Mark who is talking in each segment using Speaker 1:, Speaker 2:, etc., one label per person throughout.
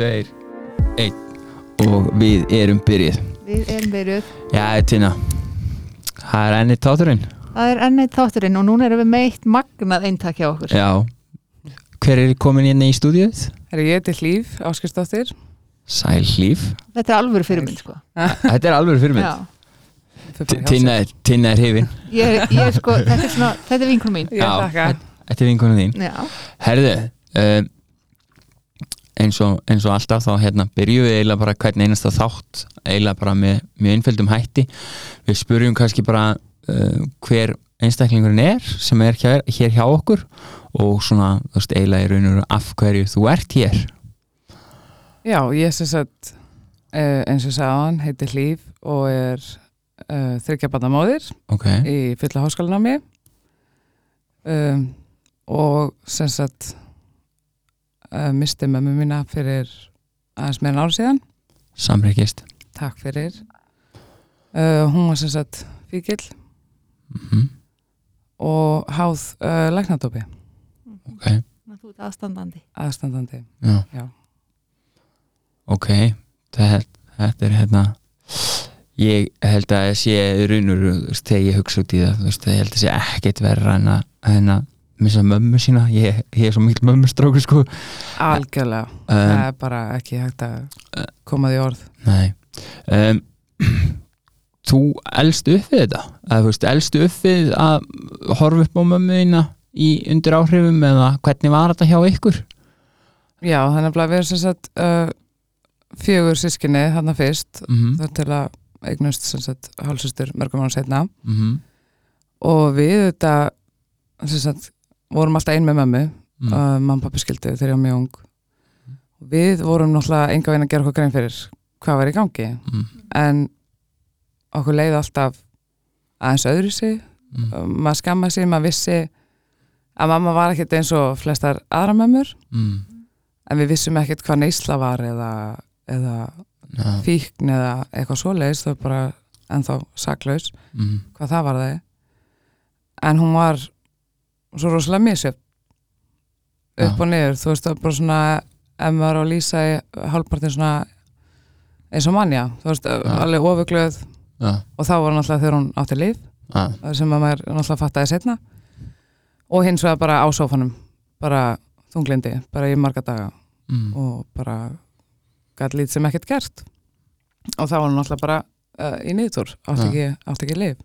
Speaker 1: tveir, einn og við erum byrjuð
Speaker 2: Við erum byrjuð.
Speaker 1: Já, Tina Það er enni táturinn
Speaker 2: Það er ennið þátturinn og núna erum við meitt magnað eintak hjá okkur.
Speaker 1: Já Hver er komin inn í stúdíuð?
Speaker 3: Herri, ég heiti Hlíf Áskistóttir
Speaker 1: Sæl Hlíf
Speaker 2: Þetta er alvöru fyrirmynd, sko.
Speaker 1: Þetta er alveg fyrir mig
Speaker 2: Já.
Speaker 1: Tina er, Tina er hefin
Speaker 2: Ég, er- ég er sko, þetta er svona, þetta er vinkunum mín.
Speaker 1: Já. Þetta er vinkunum þín
Speaker 2: Já.
Speaker 1: Herðu uh, eins, og, eins og alltaf þá hérna byrjum við eiginlega bara hvern einasta þátt eiginlega bara með mjög einföldum hætti. Við spurjum kannski bara uh, hver einstaklingurinn er sem er hér, hér hjá okkur og svona, þú veist, eiginlega í raun og veru af hverju þú ert hér.
Speaker 3: Já, ég sem sagt uh, eins og sagðan, heiti Hlíf og er uh, þryggjabarnamóðir
Speaker 1: ok,
Speaker 3: í fulla háskólanámi um, og sem sagt uh, misti mömmu mína fyrir aðeins meira en ára síðan.
Speaker 1: Samreikist
Speaker 3: Takk fyrir. Uh, Hún var sem sagt fíkil
Speaker 1: mm
Speaker 3: og háð uh, læknadópi.
Speaker 1: Ok,
Speaker 2: Þú ert aðstandandi.
Speaker 3: aðstandandi.
Speaker 1: Já,
Speaker 3: Já.
Speaker 1: ok. Þetta, þetta er hérna ég held að sé í raun og veru, þú veist, þegar ég hugsa út í það þú veist, ég held að sé ekkert verra en að, en að missa mömmu sína. Ég, ég er svo mikil mömmustrákur sko.
Speaker 3: Algjörlega,
Speaker 1: um,
Speaker 3: það er bara ekki hægt að koma því orð.
Speaker 1: Nei. Um, Þú elst upp við þetta? Að þú veist, elstu upp við að horfa upp á mömmu þína í undir áhrifum eða hvernig var þetta hjá ykkur?
Speaker 3: Já, þannig að við erum sem sagt uh, fjögur sískinni þarna fyrst.
Speaker 1: Mm -hmm.
Speaker 3: þar til að eignust sem sagt hálfsistur mörgum ára setna
Speaker 1: Mm -hmm.
Speaker 3: og við þetta sem sagt vorum alltaf ein með mömmu
Speaker 1: Mm.
Speaker 3: uh, mamma pappi skildu þegar ég var mjög ung við vorum náttúrulega enga veginn að gera okkur grein fyrir hvað var í gangi
Speaker 1: Mm.
Speaker 3: en okkur leiði alltaf aðeins öðru sig
Speaker 1: Mm.
Speaker 3: maður skamma sig, maður vissi að mamma var ekkert eins og flestar aðra mömmur
Speaker 1: Mm.
Speaker 3: en við vissum ekkert hvað neysla var eða, eða
Speaker 1: Ja.
Speaker 3: fíkn eða eitthvað svoleiðis það var bara ennþá saklaus
Speaker 1: Mm.
Speaker 3: hvað það var það en hún var svo rosalega misjöf upp
Speaker 1: Já.
Speaker 3: og niður þú veist það var bara svona ef maður á að lýsa í hálfpartin svona eins og manja þú veist alveg ofugluð
Speaker 1: Ja.
Speaker 3: og þá var náttúrulega þegar hún átti líf
Speaker 1: Ja.
Speaker 3: sem að maður náttúrulega fattaði setna og hins vegar bara á sófanum bara þunglindi, bara í marga daga
Speaker 1: Mm.
Speaker 3: og bara gæti lítið sem ekkert gert og þá var hún náttúrulega bara uh, í niðurtúr, átti
Speaker 1: Ja.
Speaker 3: ekki, átti ekki líf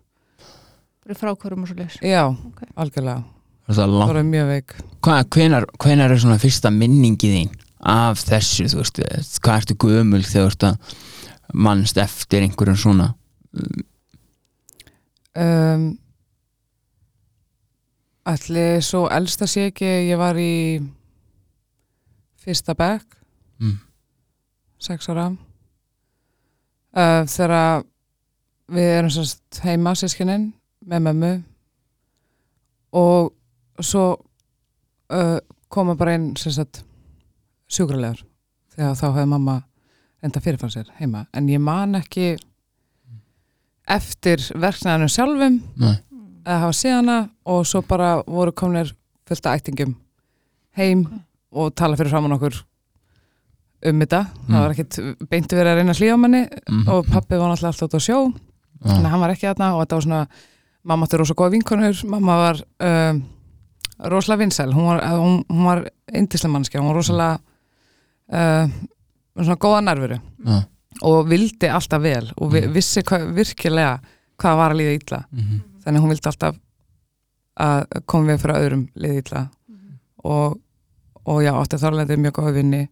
Speaker 2: Bara frákvörum og svo leys.
Speaker 3: já,
Speaker 2: Ok.
Speaker 3: algjörlega,
Speaker 1: Það
Speaker 3: var mjög veik.
Speaker 1: Hvenar, hvenar er svona fyrsta minningi þín af þessu, þú veist, hvað ertu gömul þegar þú ert að mannst eftir einhverjum svona?
Speaker 3: Um, Ætli svo elsta sé ekki ég var í fyrsta bekk.
Speaker 1: Mm.
Speaker 3: sex ára. Uh, þegar við erum heima sískinin með mömmu. Og svo uh, koma bara einn sérst sjúkralegur þegar þá hefði mamma enda fyrirfann sér heima en ég man ekki eftir verknæðinu sjálfum
Speaker 1: Nei.
Speaker 3: að hafa síðana og svo bara voru komnir fullt af ættingum heim og tala fyrir framann okkur um þetta
Speaker 1: Mm.
Speaker 3: það var ekkit beintu verið að reyna að hlýja á manni
Speaker 1: Mhm.
Speaker 3: og pappi var náttúrulega alltaf út á sjó þannig að hann var ekki þarna og þetta var svona mamma átti rosa góða vinkonur mamma var um, rosalega vinsæl hún var, hún, hún var indislega mannskja hún var rosalega uh, svona góða nærveru
Speaker 1: Ja.
Speaker 3: og vildi alltaf vel og vi,
Speaker 1: Mhm.
Speaker 3: vissi hva, virkilega hvað var að líða illa
Speaker 1: Mhm.
Speaker 3: þannig að hún vildi alltaf að koma við fyrir öðrum liði illa og, og já, átti þárlega mjög góða vinni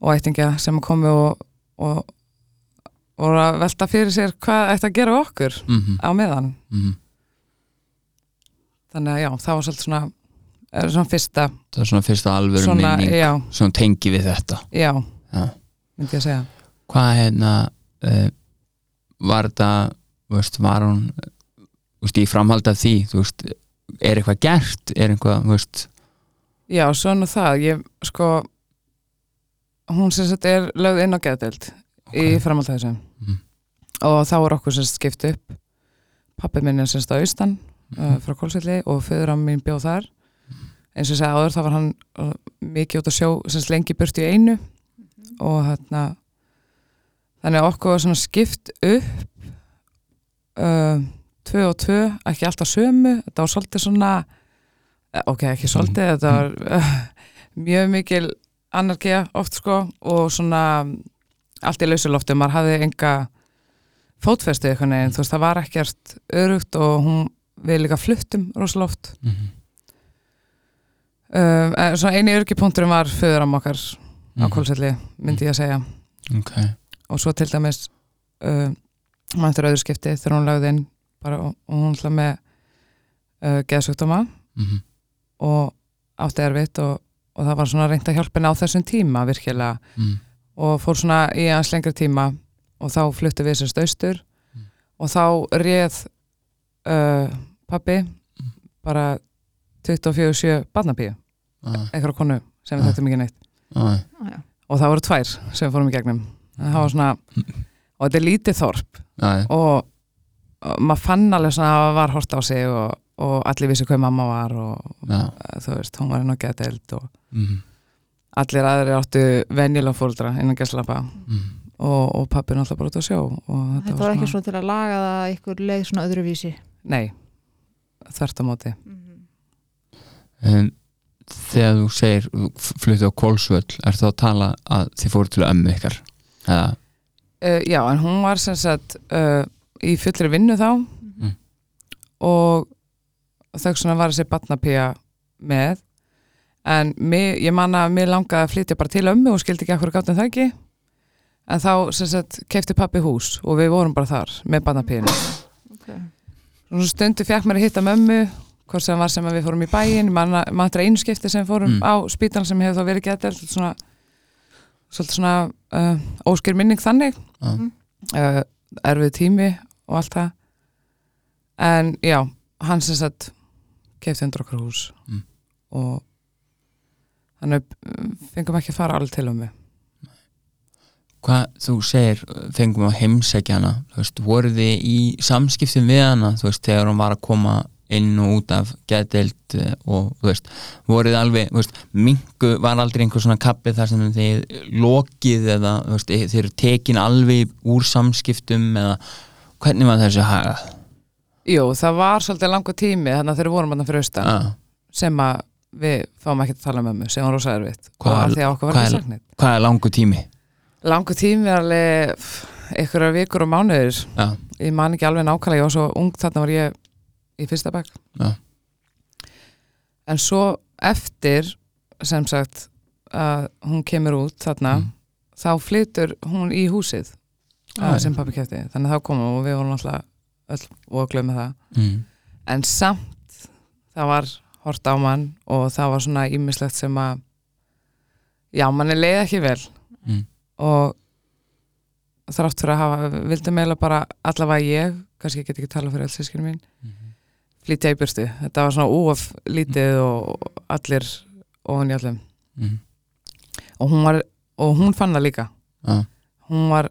Speaker 3: og ættingja sem komu og, og voru að velta fyrir sér hvað ætti að gera við okkur
Speaker 1: Mhm.
Speaker 3: á meðan
Speaker 1: Mhm.
Speaker 3: Þannig að já, það var svolítið svona svona fyrsta
Speaker 1: Það er svona fyrsta
Speaker 3: svona,
Speaker 1: minning
Speaker 3: já,
Speaker 1: svona tengi við þetta.
Speaker 3: Já,
Speaker 1: Já.
Speaker 3: myndi ég að segja.
Speaker 1: Hvað hérna uh, var þetta var hún veist, í framhald af því veist, er eitthvað gert? Er eitthvað, veist
Speaker 3: Já, svona það, ég sko hún sem sagt er lögð inn á geðdeild í framhald af þessu.
Speaker 1: Mhm.
Speaker 3: og þá er okkur sem skipt upp. Pappi minn er sem sagt á austan uh, frá Kólsvelli og föður á mín bjóð þar. Eins og ég segi áður þá var hann uh, mikið út að sjó sem lengi burt í einu. Og hérna þannig að okkur var svona skipt upp uh, tvö og tvö ekki alltaf sömu, þetta var svolítið svona ok, ekki svolítið þetta var mjög mikil anarkía oft sko og svona allt í lausuloftu, maður hafði enga fótfestu eitthvað neginn, þú veist, það var ekkert örugt og hún, við líka fluttum rosaloft
Speaker 1: Mhm.
Speaker 3: uh, en svona eini örgipunkturum var föðuram okkar á
Speaker 1: Mhm.
Speaker 3: kólselli, myndi ég að segja.
Speaker 1: Ok,
Speaker 3: og svo til dæmis uh, mann eftir öðru skipti þegar hún lagði inn bara, og, hún hlað með uh, geðsugdóma
Speaker 1: mhm,
Speaker 3: og átti erfitt og, og það var svona reynd að hjálpa henni á þessum tíma virkilega.
Speaker 1: Mhm,
Speaker 3: og fór svona í hans lengri tíma og þá fluttu við sérst austur
Speaker 1: Mm.
Speaker 3: og þá réð uh, pappi bara 24-7 barnabíu,
Speaker 1: ah,
Speaker 3: einhverja konu sem við
Speaker 1: Ah.
Speaker 3: þekktum ekki neitt.
Speaker 1: Ah,
Speaker 2: Já.
Speaker 3: og það voru tvær sem fórum í gegnum. En það var svona, og þetta er lítið þorp.
Speaker 1: Ah,
Speaker 3: og, og maður fann alveg svona að það var hort á sig og, og allir vissi hvað mamma var og uh, þú veist, hún var inn á geteld og
Speaker 1: mhm,
Speaker 3: allir aðrir áttu venjulega fóldra innan gæslappa.
Speaker 1: Mhm.
Speaker 3: Og, og pappi náttúrulega bara út á sjó og þetta,
Speaker 2: Þetta var ekki svo til að laga það ykkur leið svona öðruvísi
Speaker 3: Nei, þvert á móti.
Speaker 1: Um, Þegar þú segir fluttu á Kolsvöll, er það að tala að þið fóru til ömmu ykkar? Eða,
Speaker 3: uh, Já, en hún var sem sagt uh, í fullri vinnu þá.
Speaker 1: Mm.
Speaker 3: og þau svona var þessi batnapía með. En mig, ég man að mér langaði að flytja bara til ömmu og skildi ekki akkur gátum það ekki. En þá sem sagt kefti pappi hús og við vorum bara þar með batnapíinu
Speaker 2: okay.
Speaker 3: Stundu fekk mér að hitta mömmu hvort sem var sem að við fórum í bæin mann að einu skipti sem fórum
Speaker 1: Mm.
Speaker 3: á spítan sem hefur þá verið getið svona, svona uh, óskir minning þannig.
Speaker 1: Ah,
Speaker 3: uh, erfið tími og allt það. En já, hann sem sagt kefti undir okkur hús
Speaker 1: Mm.
Speaker 3: og þannig fengum ekki að fara alveg til um mig
Speaker 1: Hvað þú segir, fengum á heimsækjana þú veist, voru þið í samskiptum við hana, þú veist, þegar hún var að koma inn og út af geðdeild eh, og þú veist, voruð alveg þú veist, mingu, var aldrei einhver svona kappi þar sem þið lokið eða þú veist, þið eru tekin alveg úr samskiptum eða hvernig var þessu hagað?
Speaker 3: Jú, það var svolítið langur tími þannig að þeir vorum hann fyrir austan
Speaker 1: Ah,
Speaker 3: sem að við fáum ekki að tala um mömmu sem var rosa erfitt
Speaker 1: Hvað- hvað hvað er langu tími?
Speaker 3: Langur tími er alveg einhverja vikur og mánuðir.
Speaker 1: Já,
Speaker 3: ég man ekki alveg nákvæmlega, ég var svo ung þarna var ég í fyrsta bekk.
Speaker 1: Já.
Speaker 3: en svo eftir sem sagt að hún kemur út þarna
Speaker 1: Mm.
Speaker 3: þá flytur hún í húsið
Speaker 1: Já,
Speaker 3: sem pappi kefti, þannig að þá komum og við vorum alltaf öll og að glöma það.
Speaker 1: Mm,
Speaker 3: en samt það var hort á mann og það var svona ímislegt sem að já, manni leiði ekki vel og þrátt fyrir að hafa vildi meila bara allavega ég kannski get ekki tala fyrir allsískinu mín
Speaker 1: Mhm.
Speaker 3: flytja í burstu, þetta var svona úaf lítið og allir ofan í allum
Speaker 1: mm,
Speaker 3: og hún var, og hún fann það líka.
Speaker 1: Ah,
Speaker 3: hún var,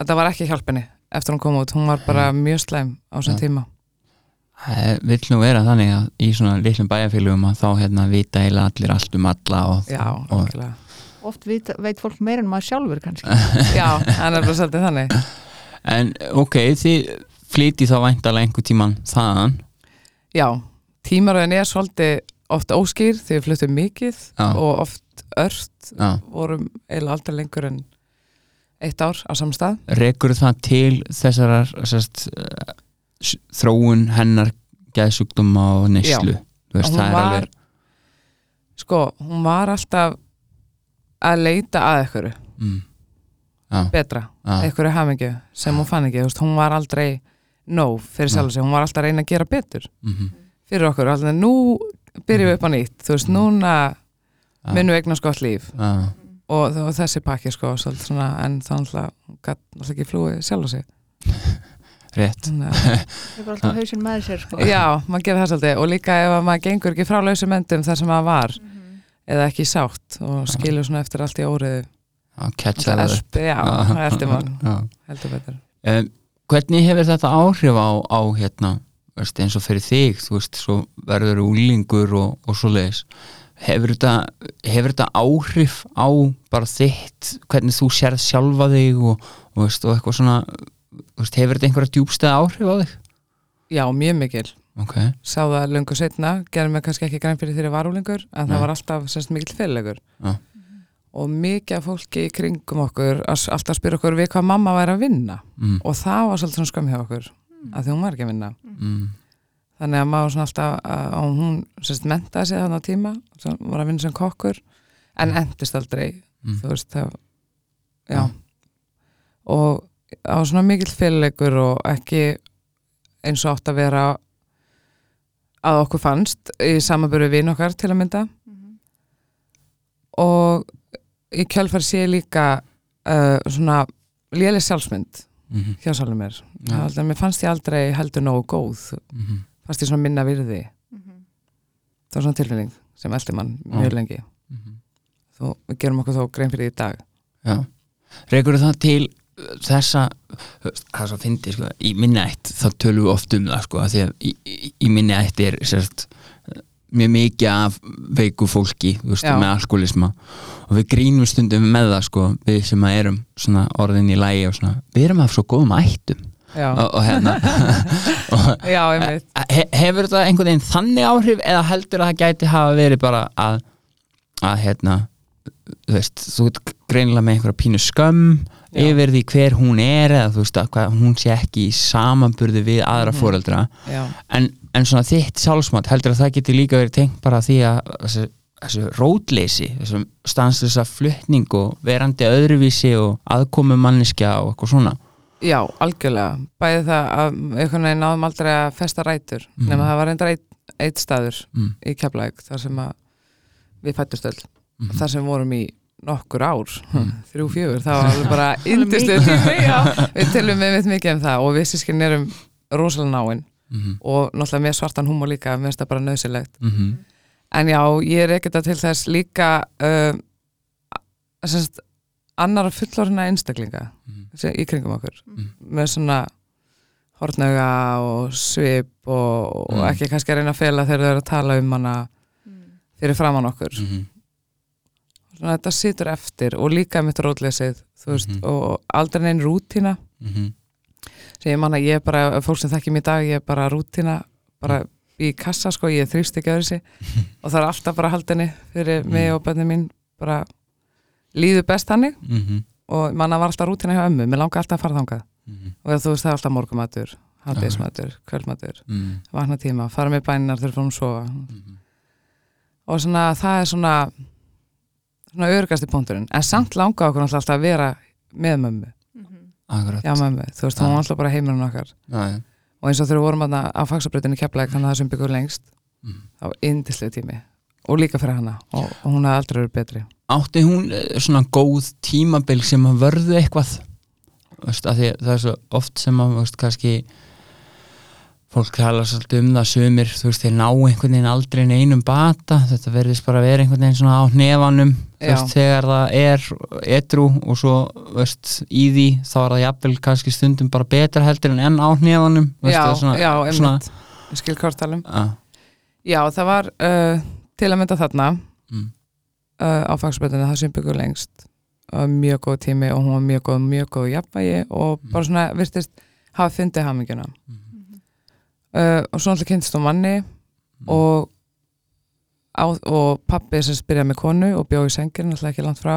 Speaker 3: þetta var ekki hjálpinni eftir hún kom út, hún var bara mjög slæm á þessum
Speaker 1: Ja.
Speaker 3: tíma.
Speaker 1: Það vill nú vera þannig að í svona litlum bæjarfélugum að þá hérna vita eiginlega allir allt um alla og,
Speaker 3: já,
Speaker 1: og,
Speaker 2: Oft veit, veit fólk meira en maður sjálfur kannski.
Speaker 3: Já, hann er bara svolítið þannig.
Speaker 1: En ok, þið flytið þá væntalega einhver tíman þaðan?
Speaker 3: Já, tímaröðin er svolítið oft óskýr þegar við fluttum mikið
Speaker 1: Já.
Speaker 3: og oft ört.
Speaker 1: Já.
Speaker 3: vorum eiginlega aldrei lengur en eitt ár á samstað
Speaker 1: Rekur það til þessarar sest, þróun hennar geðsjúkdóma og neyslu? Þú veist,
Speaker 3: hún
Speaker 1: það er
Speaker 3: var
Speaker 1: alveg
Speaker 3: sko, hún var alltaf að leita að einhverju.
Speaker 1: Mm, Já,
Speaker 3: betra,
Speaker 1: já,
Speaker 3: einhverju hafingju sem hún fann ekki, þú veist, hún var aldrei nóg fyrir
Speaker 1: Já.
Speaker 3: sjálf sig, hún var alltaf að reyna að gera betur
Speaker 1: mhm,
Speaker 3: fyrir okkur, alltaf nú byrjum við upp á nýtt, þú veist,
Speaker 1: Mhm.
Speaker 3: núna minnum við eignast gott líf. Og, og þessi pakki sko, svolítið svona en það alltaf, gæt alltaf ekki flúið sjálf sig.
Speaker 1: Rétt.
Speaker 2: Það er bara alltaf hausinn með sér sko.
Speaker 3: Já, maður gerir það svolítið. Og líka ef að maður gengur ekki frá lausum endum þar sem maður var
Speaker 2: Mhm.
Speaker 3: Eða ekki sátt og skilur svona eftir allt í óriðu
Speaker 1: það upp
Speaker 3: Já, það eftir mann, heldur betur.
Speaker 1: Um, hvernig hefur þetta áhrif á, á hérna, veist, eins og fyrir þig þú veist, svo verður úlingur og, og svo leiðis hefur þetta, hefur þetta áhrif á bara þitt hvernig þú sérð sjálfa þig og, og, veist, og eitthvað svona þú veist, hefur þetta einhverja djúbstæða áhrif á þig?
Speaker 3: Já, mjög mikil
Speaker 1: ok,
Speaker 3: sá það löngu setna, gerði mig kannski ekki græn fyrir þeirri varúlingur, en
Speaker 1: Nei.
Speaker 3: það var alltaf semst mikil fyrirlegur
Speaker 1: Já.
Speaker 3: og mikið af fólki í kringum okkur að alltaf spyrja okkur við hvað mamma væri að vinna.
Speaker 1: Mm,
Speaker 3: og það var svolítið svona skömm hjá okkur að því hún var ekki að vinna.
Speaker 1: Mm,
Speaker 3: þannig að maður svona alltaf að að hún semst mentaði sig þannig á tíma sem var að vinna sem kokkur en endist aldrei
Speaker 1: mm,
Speaker 3: þú veist það já,
Speaker 1: Já.
Speaker 3: og á svona mikill fyrirleikur og ekki eins og átt að vera að okkur fannst í samanbyrju vin okkar til að mynda. Og í kjálfar sé ég líka uh, svona léleg sjálfsmynd
Speaker 1: mm,
Speaker 3: hjá sálum mér ja. mér fannst ég aldrei heldur nógu góð.
Speaker 1: Mm,
Speaker 3: fannst ég svona minna virði. Það var svona tilfinning sem eldi mann mjög
Speaker 1: Já.
Speaker 3: lengi.
Speaker 1: Mm,
Speaker 3: þó við gerum okkur þó grein fyrir því í dag.
Speaker 1: Já. Rekur það til þessa það svo fyndi sko, í minni ætt þá tölum við oft um það sko, því að í, í, minni ætt er sérst, mjög mikið af veiku fólki veist, með alkoholisma og við grínum stundum með það sko, við sem erum orðin í lægi svona, við erum af svo góðum ættum.
Speaker 3: Já,
Speaker 1: og, og hérna og,
Speaker 3: já einmitt.
Speaker 1: he, hefur þetta einhvern veginn þannig áhrif eða heldur að það gæti hafa verið bara að að hérna þú veist, þú ert greinilega með einhverja pínu skömm
Speaker 3: Já.
Speaker 1: yfir því hver hún er eða þú veist að hvað, hún sé ekki í samanburði við aðra
Speaker 3: Mhm.
Speaker 1: foreldra.
Speaker 3: Já,
Speaker 1: en, en svona þitt sjálfsmat heldur að það geti líka verið tengt bara því að þessu, þessu rótleysi þessum stanslösa flutning og verandi öðruvísi og aðkomu manneskja og eitthvað svona.
Speaker 3: Já, algjörlega. Bæði það að einhvern veginn náðum aldrei að festa rætur
Speaker 1: Mhm.
Speaker 3: nema það var reyndar eitt, eitt staður
Speaker 1: mm,
Speaker 3: í Keflæk þar sem að við fættust öll.
Speaker 1: Mm,
Speaker 3: þar sem vorum í nokkur ár
Speaker 1: Mhm.
Speaker 3: þrjú, fjögur, það var alveg bara já, við tölum með mitt mikið um það og við sískin erum rosalega náin
Speaker 1: mm,
Speaker 3: og náttúrulega með svartan húmor líka, mér finnst það bara nöðsilegt
Speaker 1: mm,
Speaker 3: en já, ég er ekkert að til þess líka uh, semst, annara fullorina einstaklinga
Speaker 1: mm,
Speaker 3: sem- í kringum okkur
Speaker 1: Mm.
Speaker 3: með svona hortnauga og svip og, og
Speaker 1: Mm.
Speaker 3: ekki kannski að reyna að fela þegar þau eru að tala um hana fyrir framann okkur.
Speaker 1: Mm,
Speaker 3: svona þetta situr eftir og líka mitt rótleysið þú veist,
Speaker 1: Mhm.
Speaker 3: og aldrei neinn rútína.
Speaker 1: Mm,
Speaker 3: sem ég manna, ég er bara, fólk sem þekki mér í dag ég er bara rútína, bara í kassa sko, ég þrýfst ekki öðru sig og það er alltaf bara haldinni fyrir mig og bönni mín bara líður best hannig
Speaker 1: mm,
Speaker 3: og manna var alltaf rútína hjá ömmu, mér langar alltaf að fara þangað.
Speaker 1: Mm,
Speaker 3: og þú veist það er alltaf morgumatur hátdeismatur, kvöldmatur
Speaker 1: mm,
Speaker 3: vakna tíma, fara með bæninar þegar fórum að sofa.
Speaker 1: Mm,
Speaker 3: og svona það er svona svona örgasti punkturinn en samt langa okkur alltaf að vera með mömmu,
Speaker 1: Akkurat.
Speaker 3: Já mömmu. Þú veist, hún var alltaf bara heimurinn okkar.
Speaker 1: Já, já.
Speaker 3: og eins og þegar við vorum þarna á fagsabreytinu keflæk þannig að það sem byggur lengst
Speaker 1: Mm.
Speaker 3: var indislega tími. Og líka fyrir hana. Og, og hún hafði aldrei verið betri.
Speaker 1: Átti hún eh, svona góð tímabil sem að vörðu eitthvað? Veist, að því, að það er svo oft sem að veist, kannski fólk tala svolítið um það sumir þú veist, þeir ná einhvern veginn aldrei neinum bata. Þetta verðist bara vera einhvern veginn svona á
Speaker 3: Já.
Speaker 1: Veist, þegar það er edru og svo veist, í því þá er það jafnvel kannski stundum bara betra heldur en enn á hnefanum veist,
Speaker 3: já,
Speaker 1: er svona,
Speaker 3: já, einmitt. ég skil hvort talum
Speaker 1: að,
Speaker 3: já, það var uh, til að mynda þarna
Speaker 1: mm,
Speaker 3: uh, á fagsabreytinu það sem byggur lengst. Uh, mjög góð tími og hún var mjög góð, mjög góð jafnvægi og
Speaker 1: Mm.
Speaker 3: bara svona virtist hafa fundið hamingjuna.
Speaker 1: Mm,
Speaker 3: uh, og svo alltaf kynntist hún manni
Speaker 1: mm,
Speaker 3: og, á, og pappi sem spyrjaði með konu og bjóði í sengir náttúrulega ekki langt frá.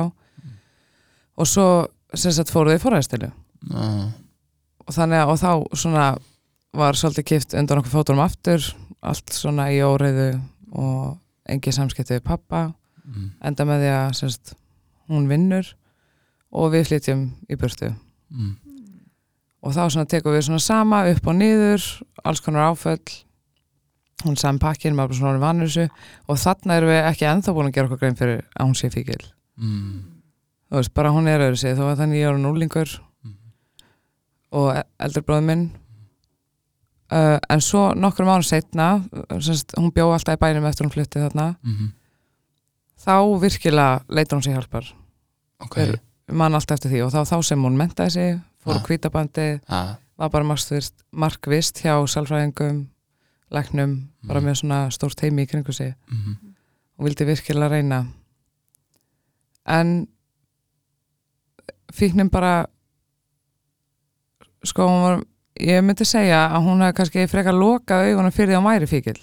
Speaker 3: Og svo sem sagt fóruði í forræðstilu
Speaker 1: að,
Speaker 3: og þannig að og þá svona var svolítið kipt undan okkur fótunum aftur allt svona í óreiðu og engi samskipti við pappa
Speaker 1: mm,
Speaker 3: enda með því að sagt, hún vinnur og við flytjum í burtu.
Speaker 1: Mm,
Speaker 3: og þá svona tekum við svona sama upp og niður alls konar áföll hún saman pakkin, maður bara svona vanur þessu. Og þarna erum við ekki ennþá búin að gera okkur grein fyrir að hún sé fíkil
Speaker 1: mm,
Speaker 3: þú veist, bara hún er öðru sig, þó að þannig ég er núlingur
Speaker 1: mm,
Speaker 3: og e- eldri bróður minn. Uh, en svo nokkrum árum setna semst, hún bjó alltaf í bænum eftir hún flytti þarna.
Speaker 1: Mm,
Speaker 3: þá virkilega leitur hún sér hjálpar.
Speaker 1: Ok.
Speaker 3: Er- mann alltaf eftir því. Og þá, þá sem hún mentaði sig fór
Speaker 1: Ah.
Speaker 3: kvítabandi
Speaker 1: að,
Speaker 3: var bara markvist, markvist hjá sálfræðingum, læknum bara
Speaker 1: Mhm.
Speaker 3: með svona stórt heimi í kringu sig.
Speaker 1: Mm,
Speaker 3: og vildi virkilega reyna. En fíknin bara sko hún var ég myndi segja að hún hefði kannski frekar lokað augunum fyrir því hún væri fíkil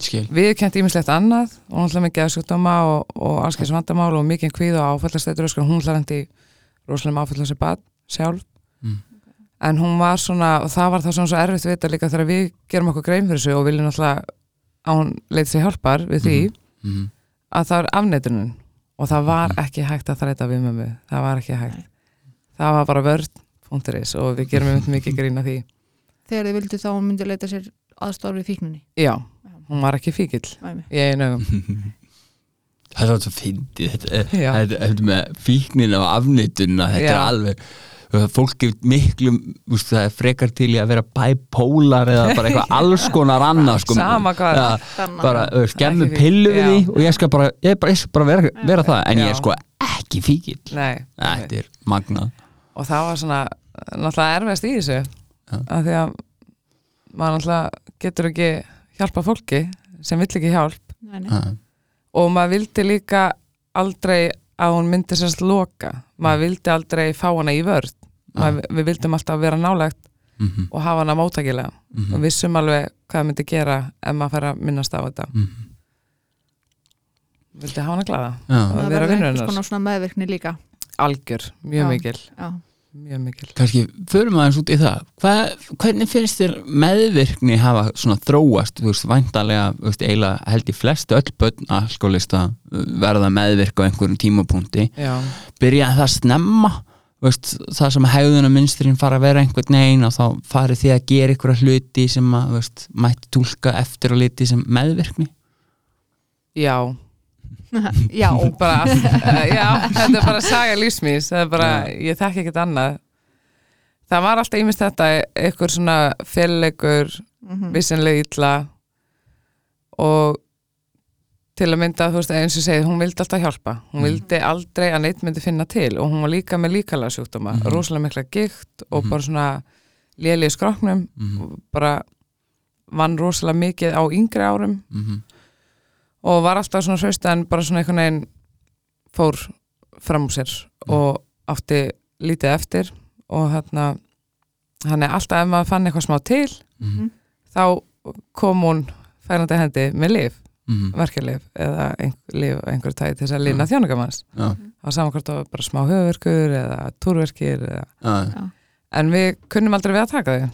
Speaker 1: skil.
Speaker 3: Við kent ímislegt annað. Og hún ætlaði mikið að sjúkdóma og, og allskeids vandamál og mikið kvíð og áfællastættur og hún ætlaði hendi rosalega áfællast sér bad sjálf.
Speaker 1: Mm.
Speaker 3: En hún var svona og það var það svona svo erfitt að vita líka þegar við gerum okkur grein fyrir þessu og viljum alltaf að hún leiti sér hjálpar við því
Speaker 1: Mhm.
Speaker 3: að það er afneitunin. Og það var ekki hægt að þræta við mömmu. Það var ekki hægt. Það var bara vörd.is og við gerum einmitt mikið grína því.
Speaker 2: Þegar þið vildu þá hún myndi leita sér aðstofn við fíkninni?
Speaker 3: Já, hún var ekki fíkil ég einu
Speaker 1: það er alveg svo fyndið. Þetta, er- þetta, þetta með fíknin og afnýtuna þetta
Speaker 3: Já.
Speaker 1: er alveg fólk er miklu, úst, það er frekar til í að vera bæpólar eða bara eitthvað alls konar annað sko.
Speaker 3: Sama hvað.
Speaker 1: ja, bara skemmu pillu við því og ég skal bara, ég bara, ég skal bara vera, vera það. En ég
Speaker 3: Já.
Speaker 1: er sko ekki fíkil
Speaker 3: Nei,
Speaker 1: þetta er magnað.
Speaker 3: Og það var svona náttúrulega erfiðast í þessu. Af því að maður náttúrulega getur ekki hjálpa fólki sem vill ekki hjálp.
Speaker 2: Nei, nei.
Speaker 1: Ja.
Speaker 3: og maður vildi líka aldrei að hún myndi sérst loka. Maður vildi aldrei fá hana í vörð maður, við vildum alltaf vera nálægt
Speaker 1: Mhm,
Speaker 3: og hafa hana móttakilega
Speaker 1: mhm,
Speaker 3: og vissum alveg hvað myndi gera ef maður fær að minnast á þetta.
Speaker 1: Mhm.
Speaker 3: vildi hafa hana glaða
Speaker 1: Já.
Speaker 3: Og
Speaker 2: það
Speaker 3: vera
Speaker 2: einhvers
Speaker 3: hennar.
Speaker 2: konar svona meðvirkni líka.
Speaker 3: Algjör, mjög
Speaker 2: Já.
Speaker 3: mikil.
Speaker 2: Já,
Speaker 3: mjög mikil.
Speaker 1: Kannski förum aðeins út í það. Hvað, hvernig finnst þér meðvirkni hafa svona þróast, þú veist, væntalega þú veist, eiginlega held í flestu öll börn alkoholista verða meðvirk á einhverjum tímapunkti,
Speaker 3: já,
Speaker 1: byrjaði það snemma veist, það sem hegðuna minnstrin fara að vera einhvern veginn og þá farið þið að gera einhverja hluti sem að, þú veist, mætti túlka eftir og liti sem meðvirkni?
Speaker 3: Já.
Speaker 2: Já,
Speaker 3: bara, uh, já, þetta er bara saga lífsmís, það er bara, ég þekki ekkert annað. Það var alltaf ímest þetta einhver svona félleikur
Speaker 2: Mhm.
Speaker 3: vissinlega illa og til að mynda, þú veist, eins og segið, hún vildi alltaf hjálpa, hún vildi aldrei að neitt myndi finna til og hún var líka með líkala sjúkdóma,
Speaker 1: Mhm.
Speaker 3: rosalega mikla gikt og
Speaker 1: Mhm.
Speaker 3: bara svona léli í skroknum
Speaker 1: mm
Speaker 3: og bara vann rosalega mikið á yngri árum.
Speaker 1: -hmm.
Speaker 3: og var alltaf svona hraust en bara svona einhvern veginn fór fram úr sér og átti lítið eftir. Og hérna hann er alltaf ef maður fann eitthvað smá til
Speaker 1: Mm
Speaker 3: þá kom hún færandi hendi með lif,
Speaker 1: -hmm.
Speaker 3: verkeflif eða einhver, lif af einhver tæði til þess að lína þjónugamanns
Speaker 1: Já,
Speaker 3: það var saman hvort það var bara smá höfverkur eða túrverkir eða...
Speaker 1: já,
Speaker 3: en við kunnum aldrei við að taka þau.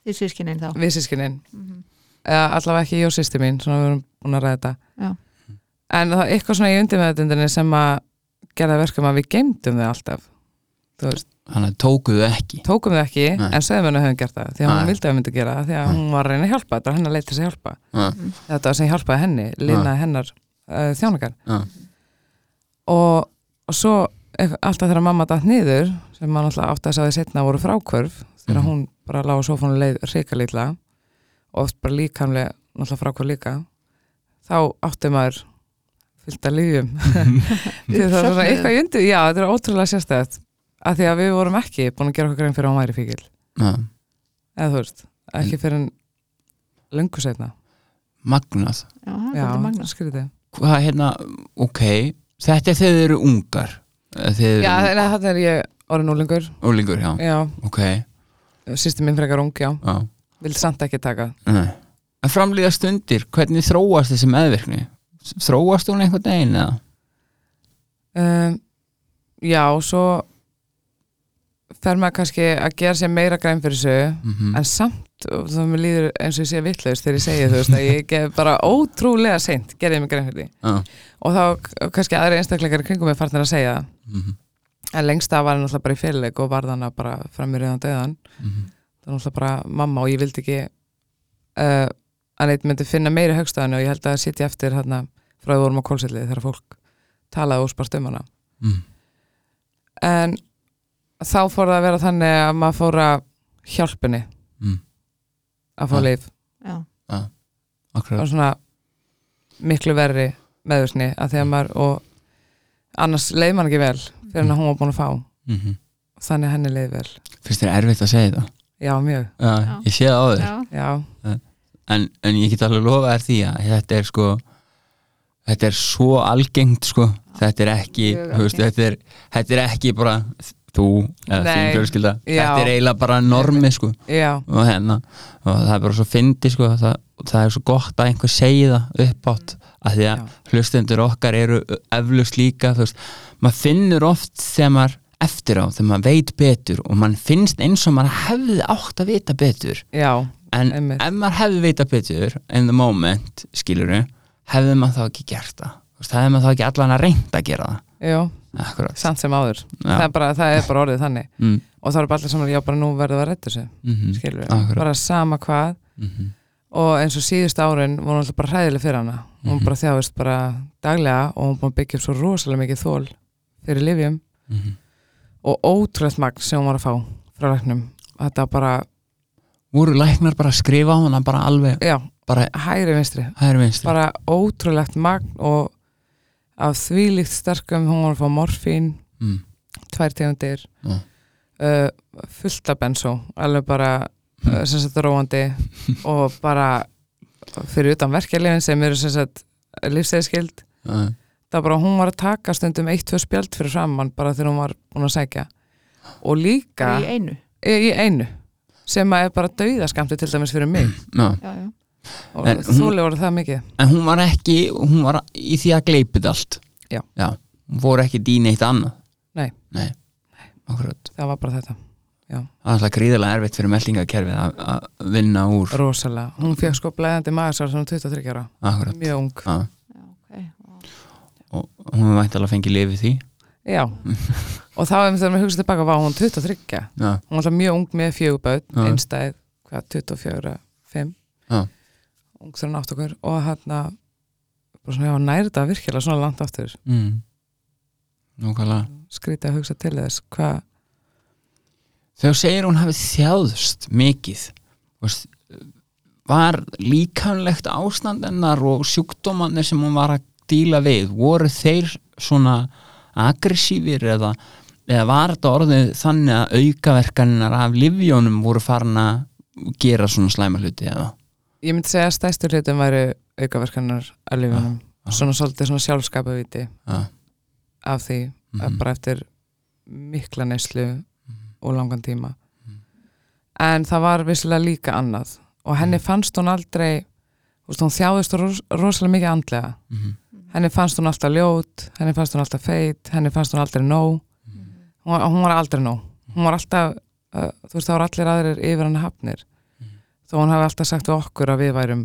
Speaker 2: Því sískinin þá.
Speaker 3: Við sískinin
Speaker 2: Mhm.
Speaker 3: eða allavega ekki ég og sýsti mín svona við erum búin að ræða þetta.
Speaker 2: Já.
Speaker 3: en það er eitthvað svona í undirmeðutundinni sem að gera verkum að við geymdum þau alltaf
Speaker 1: þannig að tókuðu ekki.
Speaker 3: Tókum þau ekki
Speaker 1: Nei.
Speaker 3: en sögum henni höfum gert það því að
Speaker 1: Nei.
Speaker 3: hún vildi að myndi gera það því að
Speaker 1: Nei.
Speaker 3: hún var að reyna að hjálpa þetta var henni að leita þess að hjálpa.
Speaker 1: Já,
Speaker 3: þetta var sem hjálpaði henni, linaði hennar uh, þjónakar og, og svo alltaf þegar mamma datt niður sem maður alltaf átti að sagði setna voru frákvörf þegar
Speaker 1: Mhm.
Speaker 3: hún bara lág á sófónu leið ríkalítla og oft bara líkamlega náttúrulega frákvörf líka þá átti maður fyllt að lífjum þetta er ótrúlega sérstætt að því að við vorum ekki búin að gera okkur grein fyrir að hún væri fíkil
Speaker 1: já.
Speaker 3: eða þú veist, ekki fyrir en löngu setna
Speaker 1: magnað.
Speaker 2: Já,
Speaker 3: skrítið.
Speaker 1: Hvað hérna, ok. Þetta er þegar þið eru ungar. Eru
Speaker 3: já, þetta er ég orðin úlingur
Speaker 1: ólingur, já,
Speaker 3: já,
Speaker 1: ok.
Speaker 3: Sýsti minn frekar ung, já.
Speaker 1: Já.
Speaker 3: vil samt ekki taka.
Speaker 1: Nei. að framlýða stundir, hvernig þróast þessi meðvirkni? Þróast hún einhvern veginn eða?
Speaker 3: Um, já, svo fer maður kannski að gera sér meira græn fyrir þessu
Speaker 1: mm
Speaker 3: en samt, þá mér líður eins og ég sé vitlaust þegar ég segi þú veist að ég gef bara ótrúlega seint gerði mig græn fyrir því.
Speaker 1: Já,
Speaker 3: og þá kannski aðri einstakleikar kringum mig farnir að segja það
Speaker 1: mhm,
Speaker 3: en lengst af var hann alltaf bara í félag og varð hana bara fram í reyðan döðan
Speaker 1: mhm,
Speaker 3: það var alltaf bara mamma og ég vildi ekki uh, að neitt myndi finna meiri högstæðinu og ég held að sitja eftir hérna frá því vorum á kólsellið þegar fólk talaði óspart um hana.
Speaker 1: Mhm,
Speaker 3: en þá fór það að vera þannig að maður fór að hjálpunni
Speaker 1: mhm,
Speaker 3: að fá
Speaker 1: Ja.
Speaker 3: leif.
Speaker 2: Já,
Speaker 3: og
Speaker 1: akkurat.
Speaker 3: Svona miklu verri meðvirkni að því að maður og annars leið mann ekki vel fyrir en að hún var búin að fá.
Speaker 1: Mhm.
Speaker 3: þannig að henni leið vel.
Speaker 1: Finnst þér erfitt að segja það
Speaker 3: já mjög,
Speaker 1: já,
Speaker 2: Já.
Speaker 1: ég sé það á þér.
Speaker 2: Já,
Speaker 3: já,
Speaker 1: en, en ég get alveg lofa þér því að þetta er sko þetta er svo algengt sko. Þetta er ekki, veist, þetta er, þetta er ekki bara þú eða þín fjölskylda. Þetta er eiginlega bara normi sko. Og hérna, og það er bara svo fyndi sko, það, það er svo gott að einhver segi það uppátt, að því að
Speaker 3: Já.
Speaker 1: hlustendur okkar eru eflust líka þú veist, maður finnur oft þegar maður eftir á, þegar maður veit betur og mann finnst eins og maður hefði átt að vita betur.
Speaker 3: Já,
Speaker 1: en
Speaker 3: Einmitt.
Speaker 1: ef maður hefði vita betur in the moment, skilur hefði maður þá ekki gert það? Veist, hefði maður þá ekki allan að reynda að gera það akkurat.
Speaker 3: Samt sem áður. Það er, bara, það er bara orðið þannig.
Speaker 1: Mm,
Speaker 3: og það er bara allir saman, já bara nú verður það að redda sig
Speaker 1: mm
Speaker 3: skilur
Speaker 1: Akkurat.
Speaker 3: bara sama hvað.
Speaker 1: -hmm.
Speaker 3: og eins og síðust árin voru alltaf bara hræðileg fyrir hana. Hún
Speaker 1: Mhm.
Speaker 3: bara þjáist bara daglega og hún búin að byggja upp svo rosalega mikið þól fyrir livjum
Speaker 1: Mhm.
Speaker 3: og ótrúlegt magn sem hún var að fá frá læknum. Þetta bara,
Speaker 1: voru læknar bara að skrifa á hana bara alveg,
Speaker 3: já,
Speaker 1: bara
Speaker 3: hægri vinstri.
Speaker 1: hægri vinstri?
Speaker 3: Bara ótrúlegt magn og af þvílíkt sterkum hún var að fá morfín
Speaker 1: mm.
Speaker 3: tvær tegundir
Speaker 1: Já.
Speaker 3: uh, fullt af bensó alveg bara uh, sem sagt róandi og bara fyrir utan verkefliðin sem eru sem sagt lífsæðiskild
Speaker 1: uh,
Speaker 3: það bara hún var að taka stundum eitt, tvö spjald fyrir framann bara þegar hún var búin að sækja. Og líka
Speaker 2: í einu?
Speaker 3: Í, í einu sem að er bara dauðaskamti til dæmis fyrir mig.
Speaker 1: Já.
Speaker 2: já, já.
Speaker 3: þúli voru það mikið.
Speaker 1: En hún var ekki hún var í því að gleipið allt.
Speaker 3: Já.
Speaker 1: hún fór ekki í neitt annað.
Speaker 3: Nei.
Speaker 1: Nei. akkurat.
Speaker 3: Það var bara þetta,
Speaker 1: það er alltaf gríðarlega erfitt fyrir meldingakerfið að- að vinna úr.
Speaker 3: Rosalega. Hún fekk sko blæðandi magasár svona 23 ára.
Speaker 1: Akkurat.
Speaker 3: Mjög ung,
Speaker 1: Já.
Speaker 2: já okay.
Speaker 1: og hún veit alveg að fengi lifið því.
Speaker 3: Já. Og þá ef þegar maður hugsa tilbaka var hún 23
Speaker 1: já,
Speaker 3: hún var alltaf mjög ung með fjöguböð
Speaker 1: Já.
Speaker 3: einstæð, hvað, 24, 5
Speaker 1: Já.
Speaker 3: Ung þegar hann átt okkur og hann bara svona, já, næri þetta virkilega svona langt aftur.
Speaker 1: Mm. Nákvæmlega.
Speaker 3: Skrítið að hugsa til þess hvað,
Speaker 1: þegar segir hún hafi þjáðst mikið var líkamlegt ástand hennar og sjúkdómanir sem hún var að díla við voru þeir svona aggressífir eða, eða var þetta orðið þannig að aukaverkaninnar af livjónum voru farin að gera svona slæma hluti eða
Speaker 3: ég myndi segja að stæstur hlutum væri aukaverkanar að lifunum,
Speaker 1: Já.
Speaker 3: svona svolítið svona sjálfskapaviti
Speaker 1: ja.
Speaker 3: af því,
Speaker 1: Mhm.
Speaker 3: bara eftir mikla neyslu og langan tíma.
Speaker 1: Mhm.
Speaker 3: en það var vissilega líka annað. Og henni fannst hún aldrei veist, hún þjáðist ros rosalega mikið andlega.
Speaker 1: Mm
Speaker 3: henni fannst hún alltaf ljót henni fannst hún alltaf feit, henni fannst hún aldrei nóg. Hún, var- hún var aldrei nóg. Hún var alltaf, uh, þú veist það voru allir aðrir yfir hann hafnir þó hún hafi alltaf sagt við okkur að við værum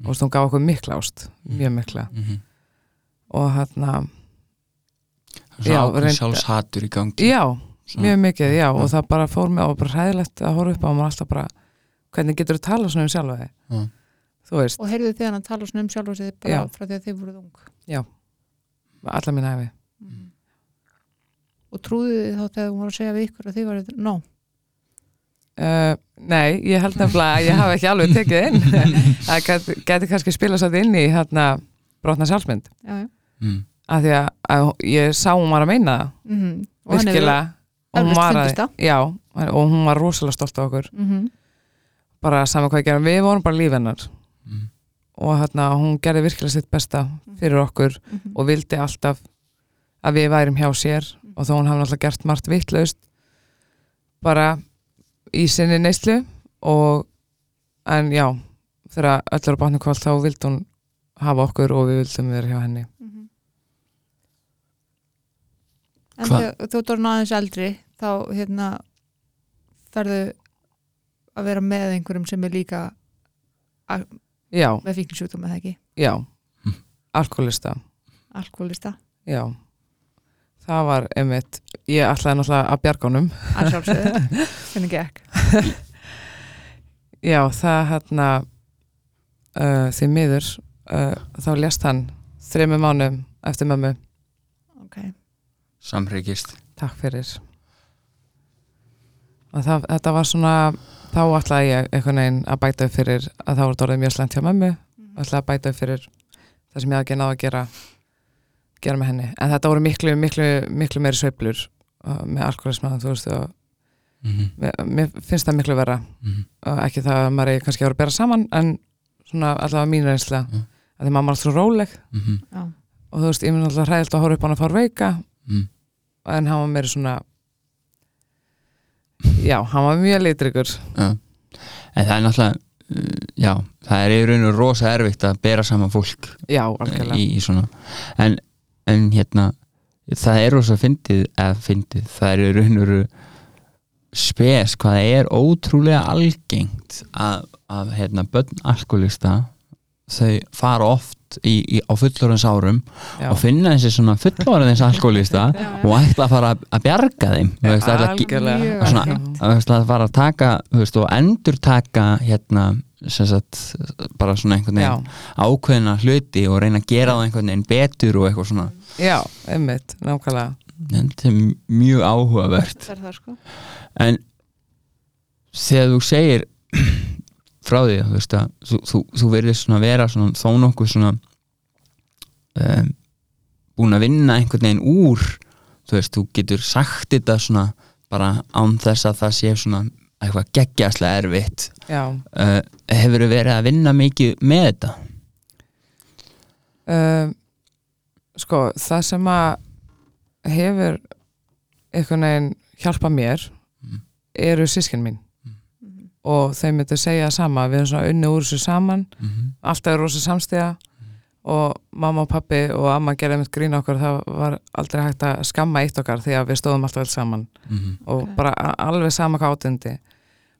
Speaker 3: þú veist hún gaf okkur mikla ást mjög mikla
Speaker 1: -hmm.
Speaker 3: og hann
Speaker 1: Svo
Speaker 3: Já, reyndar-
Speaker 1: sjálfshatur í gangi
Speaker 3: já,
Speaker 1: Svona.
Speaker 3: mjög mikið, já og
Speaker 1: Já.
Speaker 3: það bara fór mig og bara hræðilegt að horfa upp á og maður alltaf bara, hvernig getur þú tala svona um sjálfa þig
Speaker 1: Já.
Speaker 3: þú veist,
Speaker 2: og heyrðu þið hann að tala svona um sjálf og sig bara
Speaker 3: Já.
Speaker 2: frá því að þið voruð ung
Speaker 3: alla mín æfi
Speaker 2: og trúðu þið þá þegar hún var að segja við ykkur að þið varuð nó
Speaker 3: Uh, nei, ég held nefnilega að ég hafi ekki alveg tekið inn það geti, geti kannski spilað svo inn í hérna brotna sjálfsmynd
Speaker 2: já, já.
Speaker 1: mm.
Speaker 3: af því að, að ég sá hún var að meina það
Speaker 2: Mm hefur
Speaker 3: virkilega og hún, var að, já, og hún var rosalega stolt af okkur
Speaker 2: mm -hmm.
Speaker 3: bara saman hvað ég gerum, við vorum bara líf hennar
Speaker 1: Mm.
Speaker 3: og hérna, hún gerði virkilega sitt besta fyrir okkur
Speaker 2: Mhm.
Speaker 3: og vildi alltaf að við værim hjá sér og þó hún hafði alltaf gert margt vittlaust bara í sinni neyslu og en já þegar öll er á bátnum kvöld þá vildi hún hafa okkur og við vildum vera hjá henni.
Speaker 2: Mhm. En
Speaker 1: Hva-
Speaker 2: þegar þú orðin aðeins eldri þá hérna ferðu að vera með einhverjum sem er líka með fíknisjúkdóm eða ekki,
Speaker 3: já, alkoholista.
Speaker 2: Alkoholista.
Speaker 3: Já það var einmitt, ég ætlaði náttúrulega að bjarga honum.
Speaker 2: Að sjálfsögðu, hvernig gekk?
Speaker 3: Já, það hérna uh, því miður uh, þá lést hann þreymur mánum eftir mömmu.
Speaker 2: Ok,
Speaker 1: samhryggist.
Speaker 3: Takk fyrir. Og það, þetta var svona þá ætlaði ég einhvern veginn að bæta upp fyrir að þá var þetta orðið mjög slæmt hjá mömmu. Ætlaði að bæta upp fyrir það sem ég hafði ekki náða að gera gera með henni, en þetta voru miklu, miklu, miklu meiri sveiflur uh, með alkoholisma, þú veist og
Speaker 1: mm -hmm.
Speaker 3: mér, mér finnst það miklu vera
Speaker 1: Mm -hmm.
Speaker 3: og ekki það að maður er kannski að vera að bera saman en svona allavega mín reynsla
Speaker 1: Mm.
Speaker 3: að því mamma er alltaf svo róleg
Speaker 1: mhm,
Speaker 2: já,
Speaker 3: og þú veist, ég minn alltaf hræðilt að horfa upp á hann að fara veika
Speaker 1: mhm.
Speaker 3: en hann var meiri svona já, hann var mjög litrikur
Speaker 1: Já. En það er náttúrulega uh, já, það er í raun og rosa erfitt að bera saman fólk
Speaker 3: já, algjörlega
Speaker 1: í, í svona en, en hérna það er rosa fyndið, eða fyndið það er í raun og spes hvað það er ótrúlega algengt að, að hérna, börn alkoholista þau fara oft í, í, á fullorðins árum
Speaker 3: já,
Speaker 1: og finna þessi svona fullorðins alkoholista og ætla að fara að, að bjarga þeim þú veist, ætla að, svona, að, að fara að taka veist, og endur taka hérna sagt, bara svona einhvern veginn ákveðina hluti og reyna að gera það einhvern veginn betur og eitthvað svona
Speaker 3: já, einmitt, nákvæmlega.
Speaker 1: Þetta er mjög áhugavert.
Speaker 2: Það er það sko.
Speaker 1: En þegar þú segir frá því þú að þú, þú, þú verðist svona vera svona þó nokkuð svona um, búin að vinna einhvern veginn úr þú veist, þú getur sagt þetta svona bara án þess að það sé svona eitthvað geggjastlega erfitt.
Speaker 3: Já,
Speaker 1: uh, hefur verið að vinna mikið með þetta?
Speaker 3: Uh, sko, það sem að hefur einhvern veginn hjálpa mér
Speaker 1: Mm.
Speaker 3: eru sískin mín
Speaker 2: Mhm.
Speaker 3: og þeim myndi segja sama við erum svona unni úr þessu saman
Speaker 1: mm -hmm.
Speaker 3: alltaf er rosa samstíða og mamma og pappi og amma gerði mitt grín okkur það var aldrei hægt að skamma eitt okkar því að við stóðum alltaf vel saman og
Speaker 2: Ok.
Speaker 3: bara a- alveg sama hvað átundi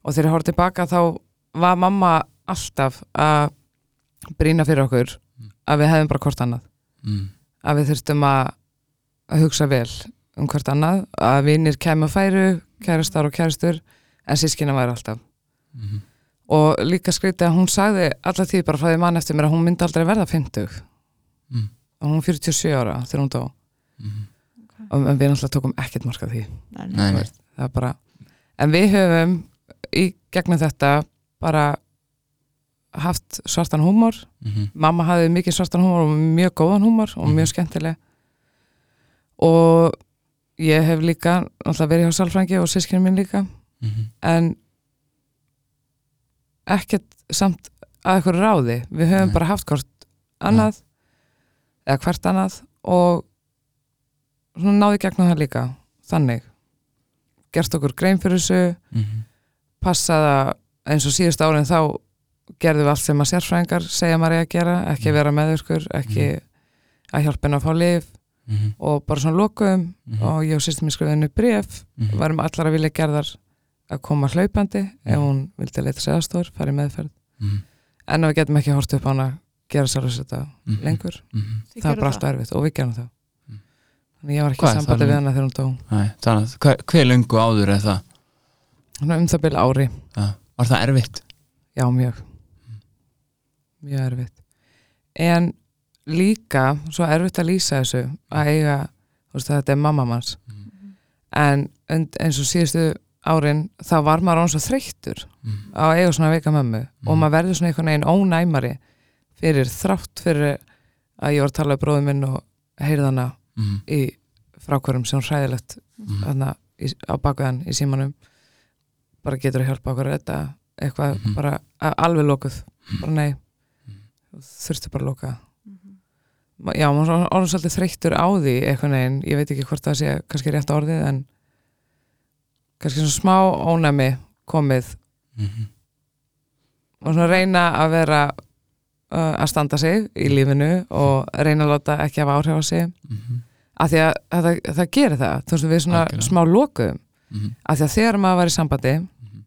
Speaker 3: og þegar ég horfði tilbaka þá var mamma alltaf að brína fyrir okkur að við hefðum bara hvort annað
Speaker 1: mm.
Speaker 3: Að við þurftum að, að hugsa vel um hvert annað að vinir kemur færu, kærastar og kærastur en sískina væri alltaf
Speaker 1: Mm.
Speaker 3: og líka skrítið að hún sagði alla tíð bara frá því mann eftir mér að hún myndi aldrei verða 50
Speaker 1: Mm.
Speaker 3: og hún er 47 ára þegar hún dó
Speaker 1: Mm.
Speaker 3: og en við náttúrulega tókum ekkert marka því
Speaker 2: Nei, nei.
Speaker 3: Bara en við höfum í gegnum þetta bara haft svartan húmor
Speaker 1: Mm.
Speaker 3: mamma hafði mikið svartan húmor og mjög góðan húmor og
Speaker 1: Mhm.
Speaker 3: mjög skemmtileg og ég hef líka náttúrulega verið hjá Salfrangi og sískinu mín líka
Speaker 1: Mm.
Speaker 3: en ekkert samt að eitthvað ráði við höfum
Speaker 1: Nei.
Speaker 3: bara haft hvort annað eða hvert annað og svona náði gegnum það líka þannig gert okkur grein fyrir þessu
Speaker 1: Mm.
Speaker 3: passaða eins og síðust árin þá gerðum við allt sem að sérfræðingar segja maður eigi að gera, ekki
Speaker 1: Mhm.
Speaker 3: vera meðurkur ekki að hjálpa henni að fá lif
Speaker 1: Mm.
Speaker 3: og bara svona lokum
Speaker 1: Mhm.
Speaker 3: og ég og sýstum mér skrifaði henni bref
Speaker 1: Mm.
Speaker 3: varum allar að vilja gerðar að koma hlaupandi ef
Speaker 1: Mhm.
Speaker 3: hún vildi leita sig aðstór, fara í meðferð
Speaker 1: Mm.
Speaker 3: en við getum ekki hort upp á hana að gera sérfræðis þetta
Speaker 1: Mm.
Speaker 3: lengur
Speaker 1: Mm.
Speaker 3: Það er bara alltaf erfitt og við gerum það
Speaker 1: Mm.
Speaker 3: þannig ég var ekki sambandi við hana þegar hún dó
Speaker 1: Nei, þannig að hver, löngu áður er það?
Speaker 3: Um það byrja ári,
Speaker 1: Ja. Var það erfitt?
Speaker 3: já mjög mjög erfitt en líka svo erfitt að lýsa þessu að eiga, þú veist þetta er mamma manns
Speaker 1: Mm.
Speaker 3: en eins og síðustu árin þá var maður án svo þreyttur
Speaker 1: Mm.
Speaker 3: á að eiga svona veika mömmu og
Speaker 1: Mhm.
Speaker 3: maður verður svona einhvern veginn ónæmari fyrir þrátt fyrir að ég var að tala um bróðum minn og heyrði hana
Speaker 1: Mm.
Speaker 3: í frákvörum sem hræðilegt
Speaker 1: Mm.
Speaker 3: hana, í, á bakveðan í símanum bara getur að hjálpa okkur þetta eitthvað
Speaker 1: Mhm.
Speaker 3: bara alveg lokuð bara nei,
Speaker 1: Mhm.
Speaker 3: þurfti bara að loka
Speaker 2: Mhm.
Speaker 3: Ma- já, maður er orðin svolítið þreyttur á því einhvern veginn, ég veit ekki hvort það sé kannski rétt orðið en kannski svona smá ónæmi komið
Speaker 1: Mm.
Speaker 3: og svona reyna að vera uh, að standa sig í lífinu og reyna að láta ekki hafa áhrif á sig
Speaker 1: Mm.
Speaker 3: af því að það, það gerir það þú veist við svona
Speaker 1: Algjörlega.
Speaker 3: smá lokuðum
Speaker 1: Mm.
Speaker 3: af því að þegar maður var í sambandi
Speaker 1: Mhm.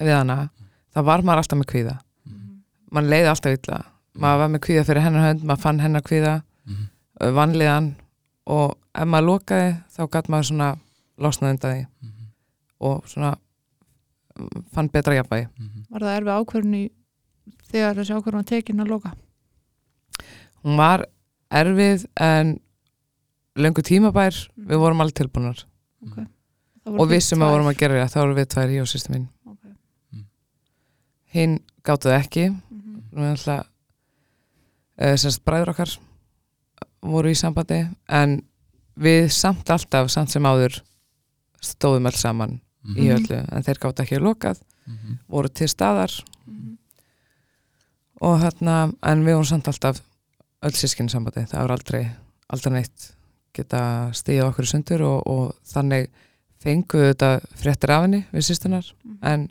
Speaker 3: við hana þá var maður alltaf með kvíða
Speaker 1: Mm.
Speaker 3: mann leiði alltaf illa maður var með kvíða fyrir hennar hönd, maður fann hennar kvíða
Speaker 1: Mm.
Speaker 3: uh, vanlíðan og ef maður lokaði þá gætt maður svona losnað undan því
Speaker 1: Mm.
Speaker 3: og svona fann betra jafnvægi
Speaker 1: Mm.
Speaker 2: Var það erfið ákvörðun í þegar þessi ákvörðun var tekin að loka?
Speaker 3: hún var erfið en löngu tímabær við vorum alveg tilbúnar
Speaker 2: Okay. Voru
Speaker 3: og vissum að
Speaker 2: tvær.
Speaker 3: vorum að gera það þá vorum við tvær í og sýstu mín
Speaker 2: Okay.
Speaker 3: hinn gáttuð ekki
Speaker 2: Mhm.
Speaker 3: við ætla uh, semst bræður okkar voru í sambandi en við samt alltaf samt sem áður stóðum alls saman í
Speaker 1: Mm.
Speaker 3: öllu en þeir gáttu ekki lokað
Speaker 1: Mm.
Speaker 3: voru til staðar
Speaker 2: Mhm.
Speaker 3: og hérna en við vorum samt alltaf öll sískinni sambandi, það er aldrei aldrei neitt geta stíða okkur sundur og, og þannig fenguðu þetta fréttir af henni við sýstunar
Speaker 2: Mhm.
Speaker 3: en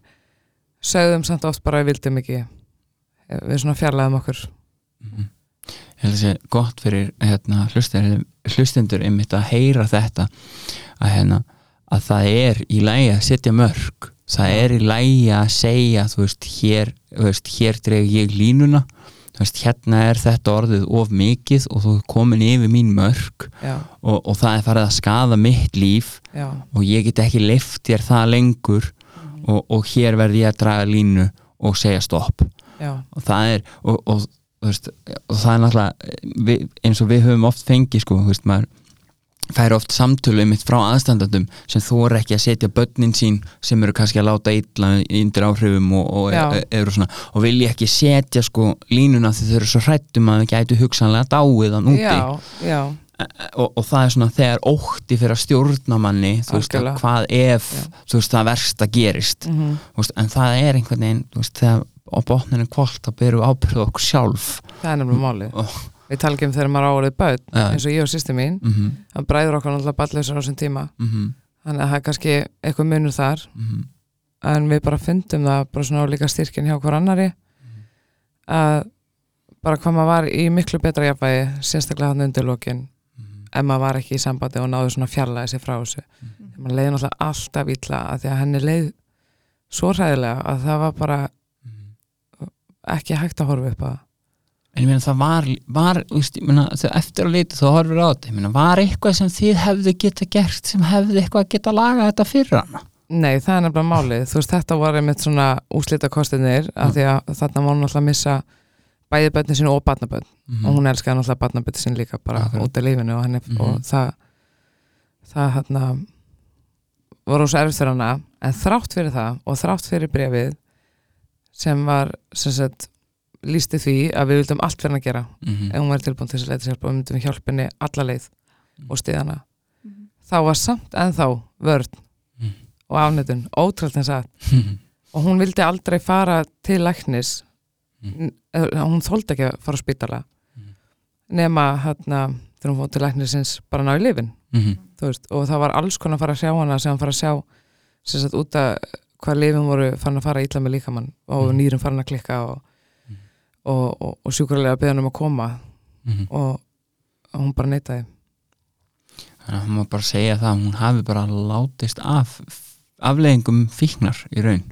Speaker 3: sögðum samt oft bara að við vildum ekki við svona fjarlæðum okkur
Speaker 1: Mhm. Ég held að sé gott fyrir hérna, hlustendur, hlustendur einmitt að heyra þetta að, hérna, að það er í lægi að setja mörg það er í lægi að segja þú veist, hér, hér dreg ég línuna. Veist, hérna er þetta orðið of mikið og þú er komin yfir mín mörg og, og það er farið að skada mitt líf
Speaker 3: já,
Speaker 1: og ég get ekki leift þér það lengur og, og hér verð ég að draga línu og segja stopp.
Speaker 3: Já,
Speaker 1: og það er og, veist, og það er náttúrulega við, eins og við höfum oft fengið sko, veist, maður fær oft samtölu mitt frá aðstandandum sem þú er ekki að setja börnin sín sem eru kannski að láta illa undir áhrifum og, og, e, eru svona, og vilja ekki setja sko línuna því þau eru svo hrættum að þau gætu hugsanlega dáið hann úti
Speaker 3: já, já,
Speaker 1: og, og það er svona þegar ótti fyrir að stjórna manni þú veist, að hvað ef
Speaker 3: Já.
Speaker 1: þú veist, það versta gerist.
Speaker 3: Mhm,
Speaker 1: Þú veist, en það er einhvern veginn þú veist, þegar á botninu kvöld þá byrju ábyrðu okkur sjálf.
Speaker 3: Það er nefnilega málið.
Speaker 1: Oh.
Speaker 3: við ekki um þegar maður áorið börn
Speaker 1: Ja.
Speaker 3: eins og ég og sýsti mín,
Speaker 1: mm -hmm,
Speaker 3: það bræður okkur náttúrulega balleysar á þessum tíma.
Speaker 1: Mm -hmm,
Speaker 3: þannig að það er kannski eitthvað munur þar.
Speaker 1: Mhm,
Speaker 3: en við bara fundum það bara svona á líka styrkin hjá hver annari að bara hvað maður var í miklu betra jafnvægi sérstaklega hann undir lokin.
Speaker 1: mhm,
Speaker 3: ef maður var ekki í sambandi og náðu svona fjarlæði sér frá þessu.
Speaker 2: Mhm.
Speaker 3: maður leiði náttúrulega alltaf illa að því að henni leið svo hræðilega að það var bara ekki hægt að horfa upp að
Speaker 1: en ég meina það var, var þegar eftir að lita þú horfir á þetta. Ég meina, var eitthvað sem þið hefðu geta gert sem hefðu eitthvað geta lagað þetta fyrir hana?
Speaker 3: Nei, það er nefnilega málið, þú veist þetta var einmitt svona úslita kostinir af því að þarna var hún náttúrulega að missa bæði bönni sín og barnabönn
Speaker 1: mm
Speaker 3: og hún elskaði náttúrulega barnabönni sín líka bara
Speaker 1: Akkurat.
Speaker 3: út af lífinu og, henni,
Speaker 1: Mhm.
Speaker 3: og það það hérna voru svo fyrir hana en þrátt fyrir það og þrátt fyrir brefið sem var sem sagt lísti því að við vildum allt fyrir hann að gera
Speaker 1: -hmm.
Speaker 3: ef hún væri tilbúin til þess að leita sér og við myndum henni alla leið og stiða hana
Speaker 2: Mhm.
Speaker 3: þá var samt ennþá vörn
Speaker 1: Mhm.
Speaker 3: og afnötun, ótrúlega þess að og hún vildi aldrei fara til læknis Eh, hún þóldi ekki að fara á spítala
Speaker 1: Mhm.
Speaker 3: nema hérna þegar hún fór til læknisins bara ná í lifin
Speaker 1: -hmm.
Speaker 3: veist, og það var alls konar að fara að sjá hana sem hann fara að sjá sem sagt út að hvað lifin voru farin að fara illa með líkamann og
Speaker 1: Mhm.
Speaker 3: nýrum farin að klikka og,
Speaker 1: Mhm.
Speaker 3: og, og, og sjúkurlega beðan um að koma
Speaker 1: Mhm.
Speaker 3: og hún bara neitaði
Speaker 1: þannig að hún má bara segja það að hún hafi bara látist af afleggingum fíknar í raun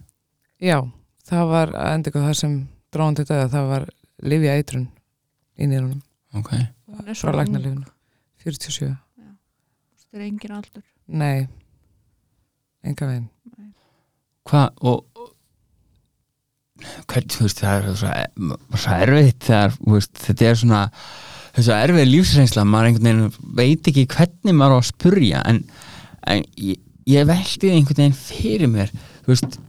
Speaker 3: já, það var ykkur það sem dróðan til döða, það var lifja eitrun í nýrunum.
Speaker 1: Ok,
Speaker 2: Hún er svo
Speaker 3: frá
Speaker 2: ung.
Speaker 3: læknarlifinu 47,
Speaker 2: Það er engin aldur.
Speaker 3: Nei. Enga veginn.
Speaker 1: Hvað og og- hvernig, þú veist, það er svo, svo erfitt þegar, veist, þetta er svona þessu erfið lífsreynsla maður einhvern veginn veit ekki hvernig maður á að spurja en, en ég, ég veldi einhvern veginn fyrir mér þú veist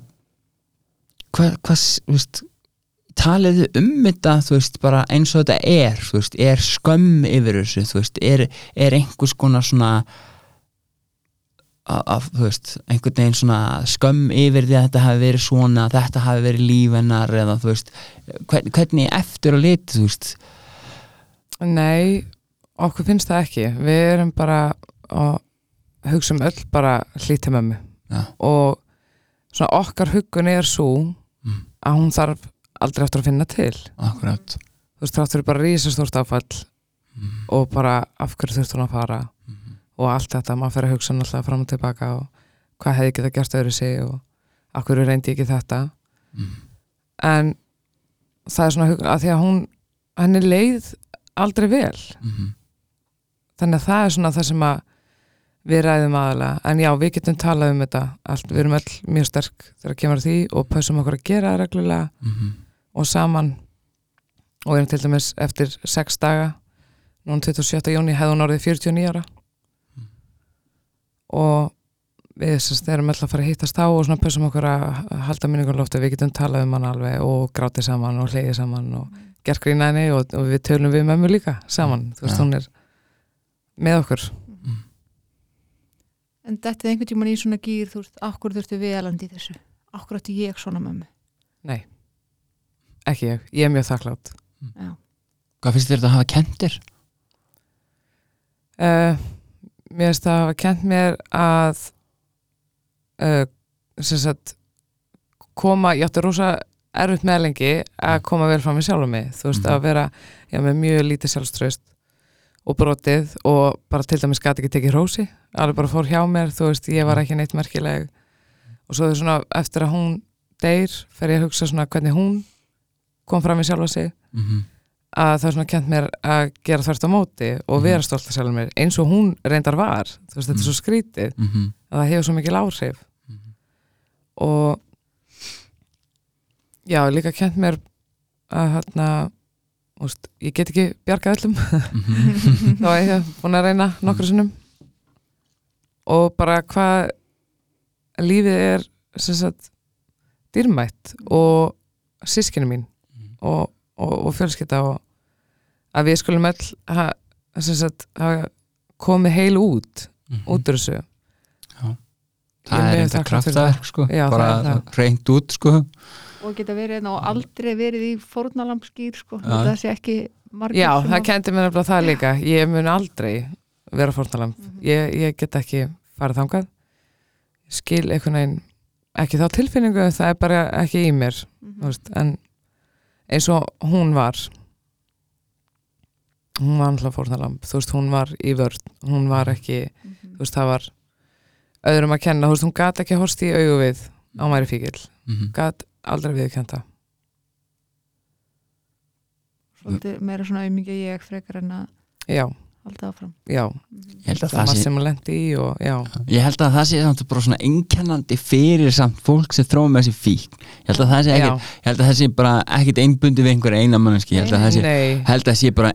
Speaker 1: hvað, hvað, þú veist taliðu um þetta, veist, bara eins og þetta er, veist, er skömm yfir þessu, veist, er, er einhvers konar svona veist, einhvern veginn svona skömm yfir því að þetta hafi verið svona þetta hafi verið lífennar eða hvern, hvernig eftir að veist
Speaker 3: Nei, okkur finnst það ekki við erum bara að hugsa um öll bara hlýta mömmu
Speaker 1: Já.
Speaker 3: og svona okkar huggun er svo
Speaker 1: Mm.
Speaker 3: að hún þarf aldrei eftir að finna til
Speaker 1: akkurat
Speaker 3: þú veist, þáttur bara rísastórt áfall
Speaker 1: mm.
Speaker 3: og bara af hverju þurft hún að fara
Speaker 1: Mm.
Speaker 3: og allt þetta, maður fer að hugsa náttúrulega fram og tilbaka og hvað hefði getað gert öðru sig og af hverju reyndi ég ekki þetta
Speaker 1: Mm.
Speaker 3: en það er svona að því að hún henni leið aldrei vel
Speaker 1: Mm.
Speaker 3: þannig að það er svona það sem að við ræðum aðalega, en já, við getum talað um þetta allt, við erum öll mjög sterk þegar kemur að því og pössum okkur að gera reglulega
Speaker 1: Mm.
Speaker 3: Og saman og erum til dæmis eftir sex daga núna 27. jóni hefði hún orðið 49 ára.
Speaker 1: Mm.
Speaker 3: og við sérst erum öll að fara að hittast á og svona pössum okkur að halda minningarlofti við getum talað um hann alveg og grátið saman og hleyið saman og gert grínaðinni og, og við tölum við mömmu líka saman, þú veist,
Speaker 1: Ja.
Speaker 3: hún er með okkur.
Speaker 2: En þetta er einhvern tímann í svona gýr Þú veist, akkur þurftu við í þessu? Akkur ætti ég svona mömmu?
Speaker 3: Nei, ekki ég, ég er mjög þakklátt
Speaker 2: Já.
Speaker 1: hvað finnst þér þetta að hafa kentir?
Speaker 3: uh, mér finnst það að hafa kent mér að uh, sem sagt koma, ég átti rosa erfitt með lengi að koma vel fram með sjálfum mig. Þú veist
Speaker 1: Mhm.
Speaker 3: að vera, já með mjög lítið sjálfströst og brotið og bara til dæmis gæti ekki tekið hrósi. Alveg bara fór hjá mér, þú veist, ég var ekki neitt merkileg. Og svo er svona eftir að hún deyr, fer ég að hugsa svona hvernig hún kom fram með sjálfa sig.
Speaker 1: Mm -hmm.
Speaker 3: að það er svona kent mér að gera þvert á móti og
Speaker 1: Mhm.
Speaker 3: vera stolt að sjálfur mér eins og hún reyndar var. Þú veist, þetta er svo skrítið
Speaker 1: Mhm.
Speaker 3: að það hefur svo mikil áhrif. Og já, líka kent mér að hérna úst, ég get ekki bjargað öllum.
Speaker 1: Mhm.
Speaker 3: þá er ég búin að reyna nokkru sinnum. Og bara hvað lífið er sem sagt dýrmætt. Og sískinu mín og, og, og fjölskylda og að við skulum öll ha, sem sagt, hafa komið heil út út úr þessu.
Speaker 1: Það
Speaker 3: Ég
Speaker 1: er
Speaker 3: fyrir
Speaker 1: kraftaverk sko.
Speaker 3: Já, það
Speaker 1: bara
Speaker 3: það.
Speaker 1: reynd út sko.
Speaker 2: Og geta verið hérna og aldrei verið í fórnalamskýr sko,
Speaker 1: Já.
Speaker 2: það sé ekki margir
Speaker 3: Já, það
Speaker 2: að-
Speaker 3: kendi mér nefnilega það líka. Ég mun aldrei vera fórnalamb ég, ég get ekki farið þangað. Skil einhvern veginn ekki þá tilfinningu, það er bara ekki í mér þú veist, en eins og hún var. Hún var alltaf fórnalamb þú veist, hún var í vörn. Hún var ekki,
Speaker 2: Mhm.
Speaker 3: þú veist, það var öðrum að kenna, þú veist, hún gat ekki horst í augu við á mæri fíkil
Speaker 1: Mhm.
Speaker 3: gat aldrei viðkjönda
Speaker 2: svolítið meira svona auðmikið ég frekar en að
Speaker 3: já,
Speaker 2: halda áfram.
Speaker 3: Já,
Speaker 1: ég held að
Speaker 3: það
Speaker 1: það sé
Speaker 3: sem hún lendi í og
Speaker 1: ég held að það sé samt bara svona einkennandi fyrir samt fólk sem þróum með þessi fík ég held að það sé ekkit, ég held að það sé bara ekkit einbundi við einhver eina mannski ég held að það sé, held að það sé bara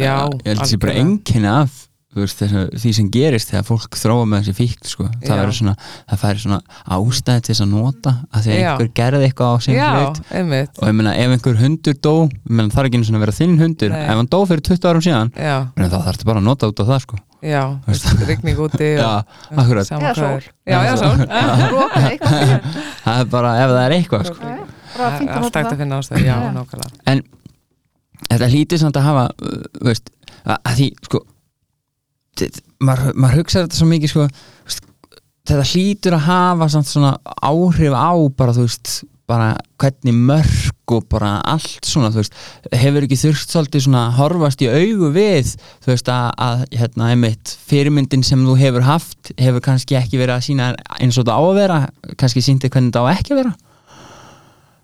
Speaker 3: já
Speaker 1: ég held að það sé bara einkenni af veist, þessu, því sem gerist þegar fólk þróa með þessi fíkt sko. það svona, það færi svona ástæði til þess að nota að því að einhver gerði eitthvað á sem
Speaker 3: já,
Speaker 1: hlut. og ég meina ef einhver hundur dó ég meina það er ekki einu svona að vera þinn hundur
Speaker 3: Nei.
Speaker 1: ef hann dó fyrir 20 árum síðan meina, þá þarfstu bara að nota út á það sko.
Speaker 3: Já, rigning úti
Speaker 1: já, akkurat,
Speaker 3: sama
Speaker 2: Eða sól.
Speaker 1: það er bara ef það er eitthvað sko.
Speaker 3: Það er
Speaker 2: að
Speaker 3: allt
Speaker 2: nota
Speaker 3: hægt að finna ástæð, já,
Speaker 2: Já.
Speaker 3: nákvæmlega.
Speaker 1: Þetta hlýtur samt að hafa uh, veist, að, því sko maður, maður hugsaði þetta svo mikið sko, þetta hlýtur að hafa svona áhrif á bara þú veist bara hvernig mörg og bara allt svona þú veist, hefur ekki þurft svolítið svona horfast í augu við þú veist að, að hérna einmitt fyrirmyndin sem þú hefur haft hefur kannski ekki verið að sína eins og þetta á að vera kannski síndi hvernig þetta á ekki að vera?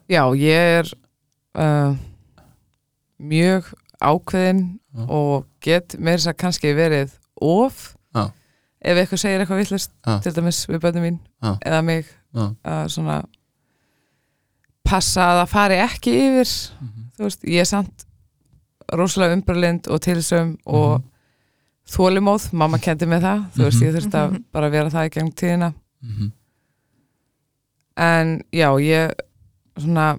Speaker 3: Já, ég er uh, mjög ákveðin og get meira þess að kannski verið of
Speaker 1: Já.
Speaker 3: ef eitthvað segir eitthvað villast
Speaker 1: Já.
Speaker 3: til dæmis við bönnum mín
Speaker 1: Já.
Speaker 3: eða mig
Speaker 1: Já.
Speaker 3: að svona passa að það fari ekki yfir
Speaker 1: Mhm.
Speaker 3: þú veist, ég er samt rosalega umbrölind og tilsum og þólimóð, mamma kendi mig það þú veist, ég þurfti að bara vera það í gegnum tíðina
Speaker 1: Mhm.
Speaker 3: en já, ég svona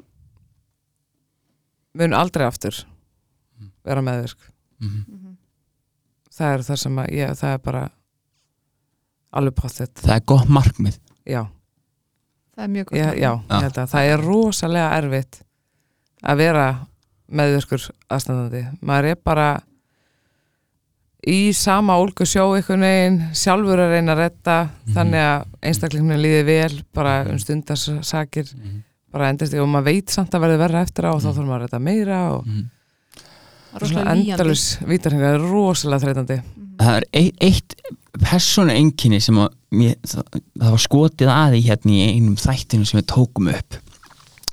Speaker 3: mun aldrei aftur vera meðvirk
Speaker 1: Mhm.
Speaker 3: Það er það sem að ég, það er bara alveg pottet,
Speaker 1: það er gott markmið.
Speaker 3: Já.
Speaker 2: Það er mjög gott
Speaker 3: já, já, ég held að það er rosalega erfitt að vera meðvirkur aðstandandi. Maður er bara í sama ólgu sjó einhvern veginn, sjálfur að reyna að retta þannig að einstaklinginu líði vel bara um stundarsakir bara endast og maður veit samt að verði verra eftir á og þá þarf maður að retta meira og
Speaker 2: Það er
Speaker 3: endalus vítarhinga er rosalega þreytandi.
Speaker 1: Það er eitt, eitt persónu einkinni sem að mér, það, það var skotið að í hérna í einum þættinu sem við tókum upp.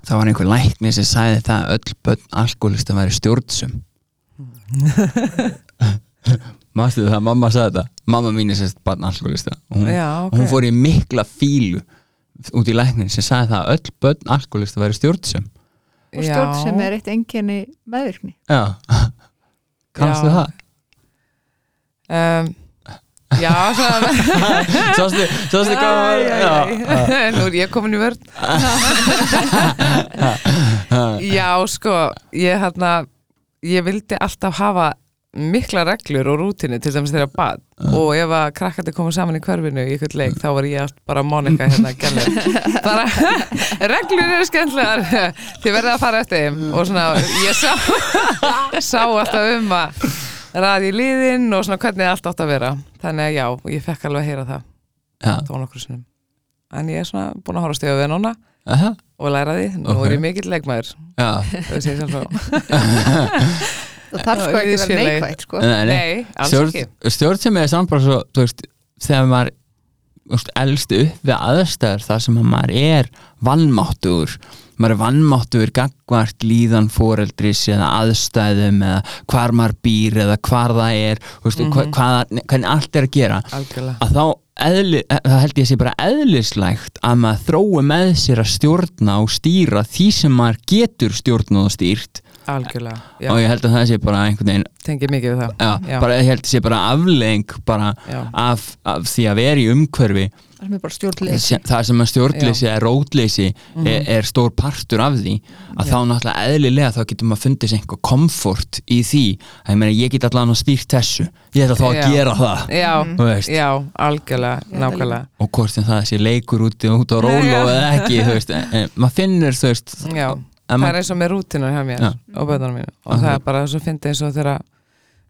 Speaker 1: Það var einhver lækni sem sagði það að öll börn alkoholista væri stjórnsum Mástu það, mamma sagði þetta mamma mín er sérst barn alkoholista og hún,
Speaker 3: Já,
Speaker 1: og hún fór í mikla fílu út í læknin sem sagði það að öll börn alkoholista væri stjórnsum
Speaker 2: og stjórn sem er eitt enginni meðvirkni
Speaker 1: Já Kannstu
Speaker 3: Já.
Speaker 1: það?
Speaker 3: um, Já, svona
Speaker 1: Sástu, sástu hvað.
Speaker 3: Nú er ég komin í vörn Já, sko ég hérna ég vildi alltaf hafa mikla reglur og rútinu til dæmis þeirra bad og ef að krakkandi koma saman í hverfinu í ykkur leik þá var ég bara Monika hérna að gæla bara reglur eru skemmtlegar þið verða að fara eftir þeim. Og svona ég sá sá alltaf um að ræði í liðin og svona hvernig allt átt að vera. Þannig að já, ég fekk alveg að heyra það.
Speaker 1: Já,
Speaker 3: þá nokkur sinnum. En ég er svona búin að horfa stíða við núna
Speaker 1: Aha,
Speaker 3: og læra því, nú
Speaker 1: Ok.
Speaker 3: er ég mikill leikmaður.
Speaker 1: Já.
Speaker 3: Það sé sjálf svo
Speaker 2: það þarf sko ekki að vera neikvægt sko.
Speaker 1: Nei, nei.
Speaker 3: Nei, ekki
Speaker 1: stjórn sem er samt bara svo veist, þegar maður veist, elst upp við aðstæður þar sem að maður er vannmáttugur maður er vannmáttugur gagvart líðan foreldris eða aðstæðum eða hvar maður býr eða hvar það er veist, mm hvað, hvernig allt er að gera.
Speaker 3: Algjörlega.
Speaker 1: Að þá eðli, það held ég að sé bara eðlislægt að maður þrói með sér að stjórna og stýra því sem maður getur stjórnað og stýrt
Speaker 3: algjörlega, já,
Speaker 1: og ég held að það sé bara einhvern veginn
Speaker 3: tengi mikið við það.
Speaker 1: Já,
Speaker 3: Já.
Speaker 1: bara ég held að sé bara aflegging af, af því að vera í umhverfi.
Speaker 2: Það sem er bara stjórnleysi.
Speaker 1: Sem, það sem að stjórnleysi er rótleysi
Speaker 3: Mhm.
Speaker 1: er, er stór partur af því. Að þá náttúrulega eðlilega þá getur maður fundið sér einhver komfort í því. Að ég meina ég get allan að stýrt þessu. Ég ætla þá að
Speaker 3: Já.
Speaker 1: gera það
Speaker 3: já,
Speaker 1: þú veist.
Speaker 3: Já, algjörlega, nákvæmlega.
Speaker 1: Og hvort sem það sé leikur út, út á róló
Speaker 3: Já.
Speaker 1: eða ekki, þú veist. En, en, maður finnur, þú veist
Speaker 3: já,
Speaker 1: en
Speaker 3: það er eins og með rútinu hjá mér
Speaker 1: Já.
Speaker 3: og bötunum mínu og það er bara svo fyndið eins og þegar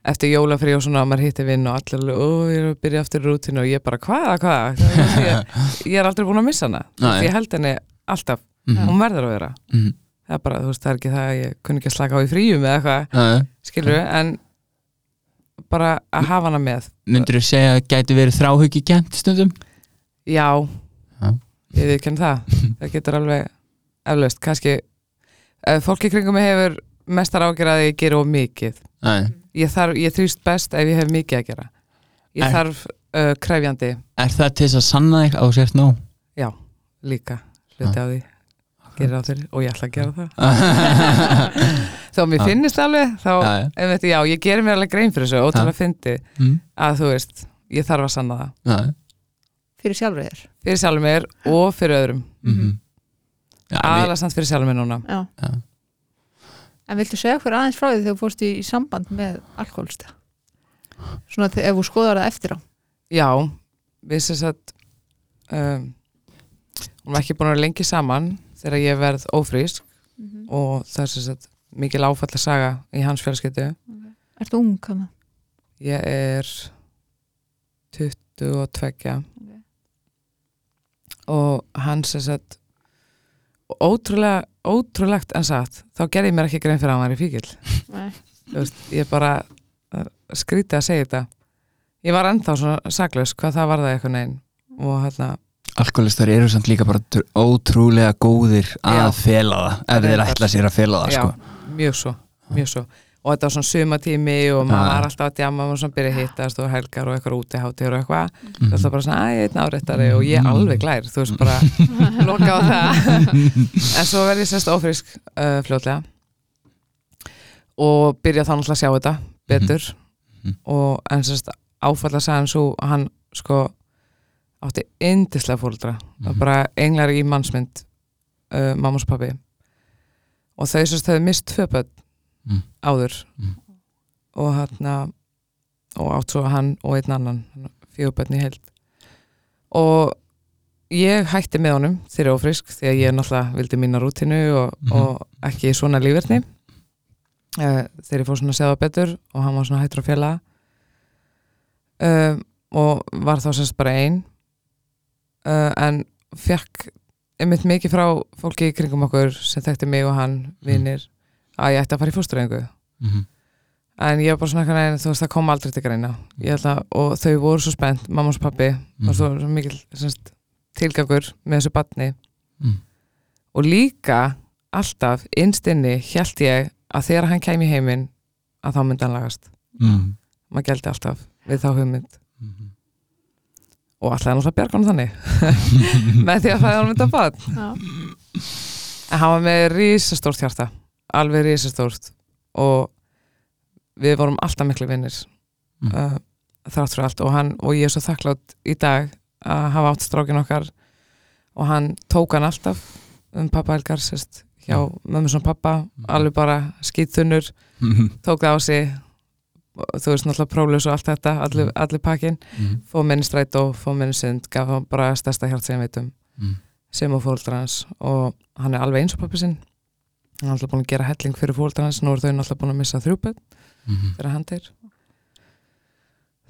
Speaker 3: eftir jólafrí og svona að maður hitti vinn og allir ó, ég er að byrja aftur í rútinu og ég bara, hvað, hvað? Ég, ég er aldrei búin að missa hana. Því ég held henni alltaf,
Speaker 1: Mhm.
Speaker 3: hún verður að vera.
Speaker 1: Mhm.
Speaker 3: það er bara, þú veist, það er ekki það að ég kunni ekki að slaka á í fríum eða eitthvað, skilur en bara að hafa hana með.
Speaker 1: Myndur þú segja að gæti verið þráhugi kent stundum?
Speaker 3: Já,
Speaker 1: Já.
Speaker 3: ég veit ekki það. Það getur alveg eflaust, kannski fólki kringum mig hefur mestar ágjör að ég gera of mikið
Speaker 1: Nei.
Speaker 3: ég, þarf, ég þrýst best ef ég hef mikið að gera ég
Speaker 1: Er-
Speaker 3: þarf uh, krefjandi
Speaker 1: Er það til þess að sanna þig á sért nóg?
Speaker 3: já, líka hluti á því gerir á þeirri og ég ætla að gera það þá mér
Speaker 1: Já.
Speaker 3: finnist alveg þá,
Speaker 1: Já, já.
Speaker 3: ég gerir mér alveg grein fyrir þessu ótrúlega fyndi
Speaker 1: Mm.
Speaker 3: að þú veist, ég þarf að sanna það
Speaker 1: Já.
Speaker 2: fyrir sjálfur þér
Speaker 3: fyrir sjálfur mér og fyrir öðrum
Speaker 1: Mhm. Já,
Speaker 3: samt fyrir sjálfur mér núna
Speaker 2: Já.
Speaker 1: Já.
Speaker 2: En viltu segja okkur aðeins frá því þegar þú fórst í, í samband með alkoholista? Svona ef þú skoðar það eftir á.
Speaker 3: Já, við sem sagt um, hún var ekki búin að vera lengi saman þegar ég verð ófrísk og það er sem sagt mikil áfalla saga í hans fjölskyldu
Speaker 2: Ertu ung hana?
Speaker 3: ég er 22 og hann sem sagt ótrúlega ótrúlegt en satt þá gerði ég mér ekki grein fyrir að hann var í fíkil
Speaker 2: Nei.
Speaker 3: Þú veist, ég bara skrítið að segja þetta ég var ennþá svona saklaus hvað það var það eitthvað neginn og hérna
Speaker 1: Alkoholistar eru samt líka bara tr- ótrúlega góðir að fela það ef þeir ætla sér að fela það
Speaker 3: Já,
Speaker 1: sko.
Speaker 3: mjög svo, mjög svo og þetta var svona sumatími og maður var alltaf að djama og svona byrja að hittast og helgar og eitthvað útiháttir og eitthvað.
Speaker 1: Mhm.
Speaker 3: það var bara svona, að ég er einn áreittari og ég er alveg glær þú veist bara, loka á það. En svo verði ég sérst ófrisk uh, fljótlega. Og byrja þá náttúrulega að sjá þetta betur.
Speaker 1: Mhm.
Speaker 3: og en sérst áfalla sagðan svo hann sko átti yndislega fóldra mm
Speaker 1: Mhm.
Speaker 3: bara englar í mannsmynd uh, mamma og pappi og þau sérst hefði mist tvö börn
Speaker 1: Mm.
Speaker 3: áður.
Speaker 1: Mm.
Speaker 3: og hann og átt svo hann og einn annan í heild. Og ég hætti með honum þegar ég var frisk því að ég náttúrulega vildi mína rútinu og,
Speaker 1: Mhm.
Speaker 3: og ekki svona lífverðni uh, þegar ég fór svona að segja það betur og hann var svona hættur að fjalla. Uh, og var þá sérst bara ein. Uh, en fekk einmitt mikið frá fólki í kringum okkur sem þekkti mig og hann, vinir að ég ætti að fara í fóstureyingu
Speaker 1: Mhm.
Speaker 3: en ég var bara svona eitthvað neginn, þú veist það kom aldrei til greina Ég ætla, og þau voru svo spennt, mamma og pappi
Speaker 1: Mhm.
Speaker 3: og svo, svo mikil semst, tilgangur með þessu batni
Speaker 1: Mm.
Speaker 3: og líka alltaf innstinni held ég að þegar hann kæmi í heiminn að þá myndi hann lagast
Speaker 1: Mm.
Speaker 3: maður gældi alltaf við þá hugmynd
Speaker 1: Mhm.
Speaker 3: og alltaf hann alltaf bjarga hann þannig með því að það hann myndi að bad
Speaker 2: Já.
Speaker 3: en hann var með risastórt hjarta alveg risastórt og við vorum alltaf miklu vinnir
Speaker 1: Mm.
Speaker 3: uh, þrátt fyrir allt. Og, hann, og ég er svo þakklátt í dag að hafa átt strákin okkar og hann tók hann alltaf um pappa Helgar sérst, hjá mömmu svona pappa alveg bara skýtþunnur
Speaker 1: Mhm.
Speaker 3: tók það á sig. Þú veist náttúrulega próljus og allt þetta allir, allir pakkin,
Speaker 1: mm,
Speaker 3: fóð minni stræt og fóð minni sund, gaf hann bara stærsta hjart sem við veitum
Speaker 1: mm,
Speaker 3: sem og fóldra hans. Og hann er alveg eins og pappi sinn hann er alltaf búin að gera helling fyrir fóldra hans nú er þau alltaf búin að missa þrjúböld
Speaker 1: mm,
Speaker 3: þegar hann deyr.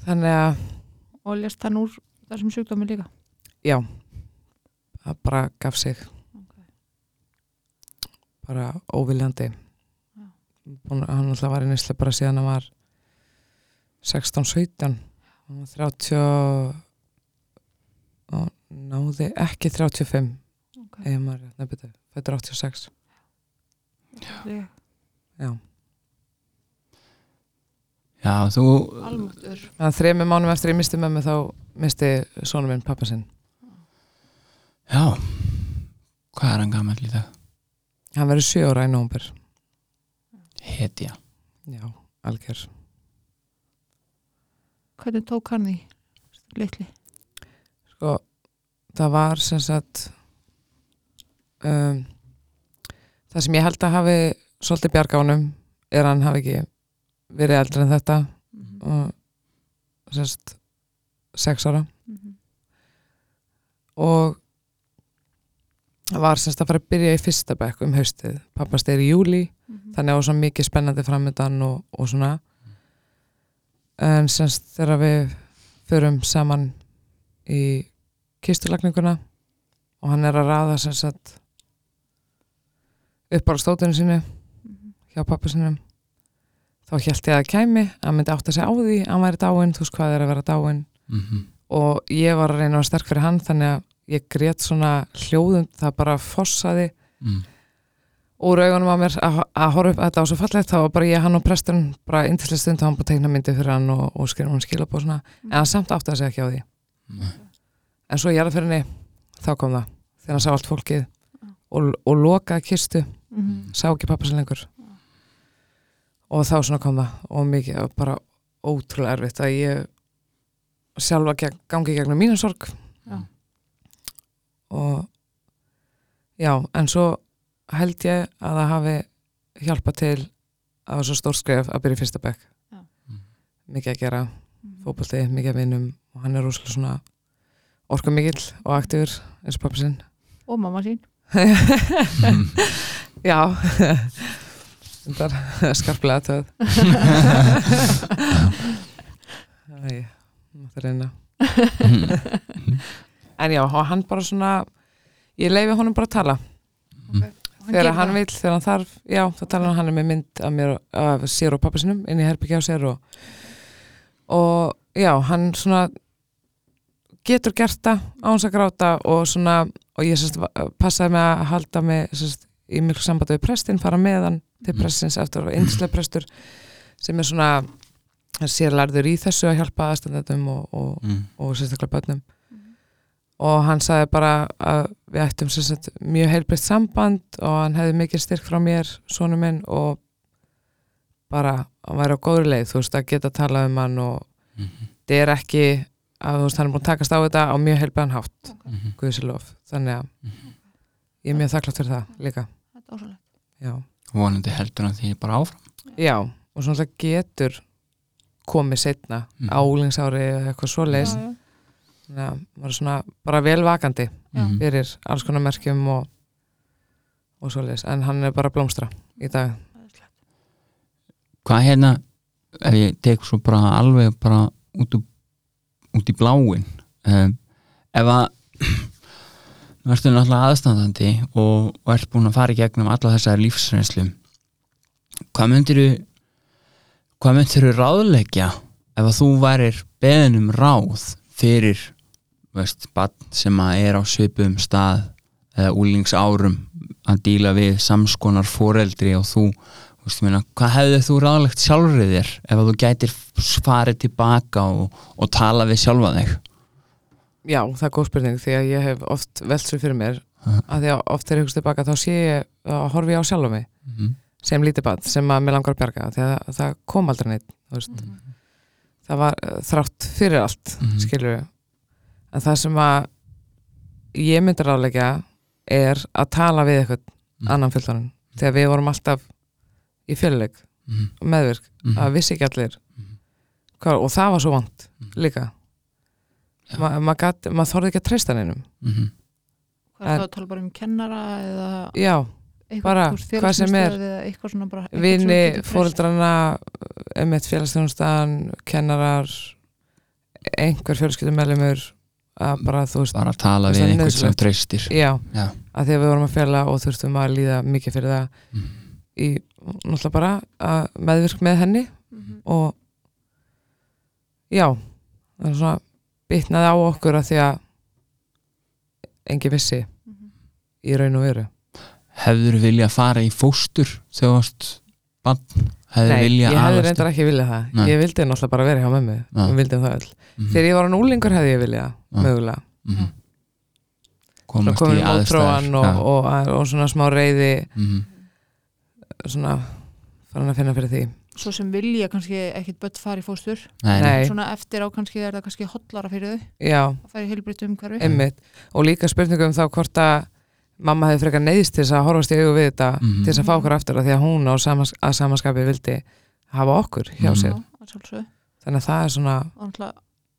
Speaker 3: Þannig að
Speaker 2: og lést hann úr þessum sjúkdómi líka?
Speaker 3: Já. Það bara gaf sig. Bara óviljandi. Búin, hann alltaf var í nýslega bara síðan hann var 16-17 hann var 30 og náði ekki 35
Speaker 2: okay.
Speaker 3: eða maður nefnir þetta 86
Speaker 2: Ég-
Speaker 3: já
Speaker 1: Já, þú
Speaker 2: almáttur
Speaker 3: þremi mánum eftir ég misti mömmu þá misti sonum minn pappa sinn.
Speaker 1: Já Hvað er hann gamall í dag?
Speaker 3: Hann verið sjö ára í nómber.
Speaker 1: Hetja
Speaker 3: Já, algjör.
Speaker 2: hvernig tók hann því litli
Speaker 3: Sko, það var sem sagt um, það sem ég held að hafi svolítið bjarga honum er að hann hafi ekki verið eldri en þetta og sem sagt sex ára
Speaker 2: Mhm.
Speaker 3: og var semst að fara að byrja í fyrsta bekk um haustið. Pappa steyri í júli
Speaker 2: Mhm.
Speaker 3: þannig að það var svo mikið spennandi framöndan og, og svona en semst þegar við förum saman í kistulagninguna og hann er að raða semst að upp á stótinu sínu
Speaker 2: Mhm.
Speaker 3: hjá pappa sinum þá held ég að að hann myndi átt að segja á því hann væri dáinn, þú veist hvað er að vera dáinn
Speaker 1: mm
Speaker 3: og ég var að reyna að sterk fyrir hann þannig að ég grét svona hljóðum það bara fossaði
Speaker 1: mm.
Speaker 3: úr augunum á mér að, að horfa upp að þetta var svo fallegt þá var bara ég, hann og presturinn bara indislega stund og hann búið að teikna myndi fyrir hann og, og skrifa hann skilabóð svona en hann samt átti að segja ekki á því
Speaker 1: Nei.
Speaker 3: en svo ég er að fyrir henni þá kom það þegar hann sá allt fólkið og, og lokaði kistu
Speaker 2: Mhm.
Speaker 3: sá ekki pappa sem lengur og þá svona kom það og mikið bara ótrúlega erfitt að ég sjálfa geg, gangi gegnum mínu sorg
Speaker 2: Já.
Speaker 3: og já, en svo held ég að það hafi hjálpað til að það var svo stór skref að byrja í fyrsta bekk
Speaker 2: Já.
Speaker 3: mikið að gera,
Speaker 2: Mhm.
Speaker 3: fótbolti, mikið að vinum og hann er rúslega svona orku mikill og aktífur eins og pappa sinn
Speaker 2: og mamma sín
Speaker 3: Já. Þetta er skarplega töð. Æ, mátti reyna. En já, hann bara svona ég leifi honum bara að tala. Þegar hann vil, þegar hann þarf já, þá tala hann, hann með mynd af mér af sér og pappa sinum inn í herbyggja á sér og, og já, hann svona getur gert það á hans að gráta og svona, og ég sérst passaði með að halda mig sérst, í miklu sambandi við prestin, fara með hann til
Speaker 1: Mm.
Speaker 3: prestins eftir og einslega prestur sem er svona sérlærður í þessu að hjálpa aðstandendum og, og,
Speaker 1: mm.
Speaker 3: og sérstaklega börnum og hann sagði bara að við ættum sagt, mjög heilbreytt samband og hann hefði mikið styrk frá mér, sonu minn og bara hann væri á góður leið, þú veist, að geta að tala um hann og
Speaker 1: Mhm.
Speaker 3: þetta er ekki að þú veist, hann er búin að takast á þetta á mjög heilbreyðan hátt,
Speaker 1: Mhm.
Speaker 3: Guðsilof þannig að ég er mjög þakklátt fyrir það líka,
Speaker 2: þetta er ósvöld
Speaker 3: já.
Speaker 1: Vonandi heldur hann því bara áfram.
Speaker 3: Já, og svona getur komið setna
Speaker 1: Mhm.
Speaker 3: á úlingsári eða eitthvað svoleiðis. Þannig að maður er svona bara velvakandi
Speaker 1: Mhm.
Speaker 3: fyrir alls konar merkjum og, og svoleiðis, en hann er bara blómstra í dag.
Speaker 1: hvað hérna ef ég tek svo bara alveg bara út, úr- út í bláin um, ef að nú ertu náttúrulega aðstandandi og, og ert búin að fara í gegnum alla þessar lífsreynslu hvað myndir hvað myndir þú ráðleggja ef að þú værir beðin um ráð fyrir veist, bann sem að er á svipum stað eða úlingsárum að díla við samskonar foreldri og þú Þú meina, hvað hefði þú ráðlegt sjálfrið þér ef þú gætir farið tilbaka og, og tala við sjálfa þig
Speaker 3: Já, það er góð spurning því að ég hef oft velt svo fyrir mér
Speaker 1: Mhm.
Speaker 3: að því að oft þegar ég hugst tilbaka þá sé ég að horfi ég á sjálfa mig
Speaker 1: mm
Speaker 3: sem lítið bad sem að mér langar að bjarga því að það kom aldrei neitt þú veist. það var uh, þrátt fyrir allt
Speaker 1: Mhm.
Speaker 3: skilur við en það sem að ég myndi ráðleggja er að tala við eitthvað
Speaker 1: Mhm.
Speaker 3: annan fullorinn þegar við vorum alltaf í fjöluleik
Speaker 1: -hmm.
Speaker 3: og meðvirk
Speaker 1: Mhm.
Speaker 3: að vissi ekki allir
Speaker 1: Mhm.
Speaker 3: Hvað, og það var svo vant
Speaker 1: Mm.
Speaker 3: líka
Speaker 1: Já.
Speaker 3: Ma, maður maður þorði ekki að treysta neinum
Speaker 1: mhm,
Speaker 2: hvað er að tala bara um kennara eða
Speaker 3: já,
Speaker 2: eitthvað,
Speaker 3: Bara, hvað sem er.
Speaker 2: félagsmiðstöð eða eitthvað svona bara eitthvað sem
Speaker 3: vini, fóreldrana emitt félagsþjónustan kennarar einhver fjölskyldumælimur að bara þú veist
Speaker 1: bara að tala við
Speaker 3: er
Speaker 1: einhvern sem treystir
Speaker 3: já,
Speaker 1: já,
Speaker 3: að því að við vorum að fjalla og þurftum að líða mikið fyrir það
Speaker 1: mhm,
Speaker 3: í náttúrulega bara að meðvirk með henni
Speaker 2: Mhm.
Speaker 3: og já það er svona bitnaði á okkur að því að engin vissi
Speaker 2: Mhm.
Speaker 3: í raun og veru.
Speaker 1: Hefður vilja fara í fóstur þegar þú varst bann hefður
Speaker 3: Nei,
Speaker 1: vilja
Speaker 3: ég hefði reyndar ekki viljað það.
Speaker 1: Nei.
Speaker 3: ég vildi náttúrulega bara vera hjá mömmu. Það öll.
Speaker 1: Mhm,
Speaker 3: þegar ég var á núlingur hefði ég viljað mögulega.
Speaker 1: Mhm. komast í aðstæður
Speaker 3: og, og, og, og svona smá reyði
Speaker 1: mhm,
Speaker 3: svona farin að finna fyrir því.
Speaker 2: Svo sem vilja kannski ekkit börn fara í fóstur.
Speaker 1: Nei, nei.
Speaker 2: Svona eftir á kannski er það kannski hotlara fyrir þau.
Speaker 3: Já,
Speaker 2: að fara í heilbritt umhverfi.
Speaker 3: Einmitt. Og líka spurningum þá hvort að mamma hefði frekar neyðist til þess að horfast í augu við þetta
Speaker 1: Mhm.
Speaker 3: til þess að fá okkur aftur að því að hún á samas, að samaskapi vildi hafa okkur hjá
Speaker 1: Mhm.
Speaker 3: sér.
Speaker 2: Já,
Speaker 3: þannig að það er svona,
Speaker 2: náttúrulega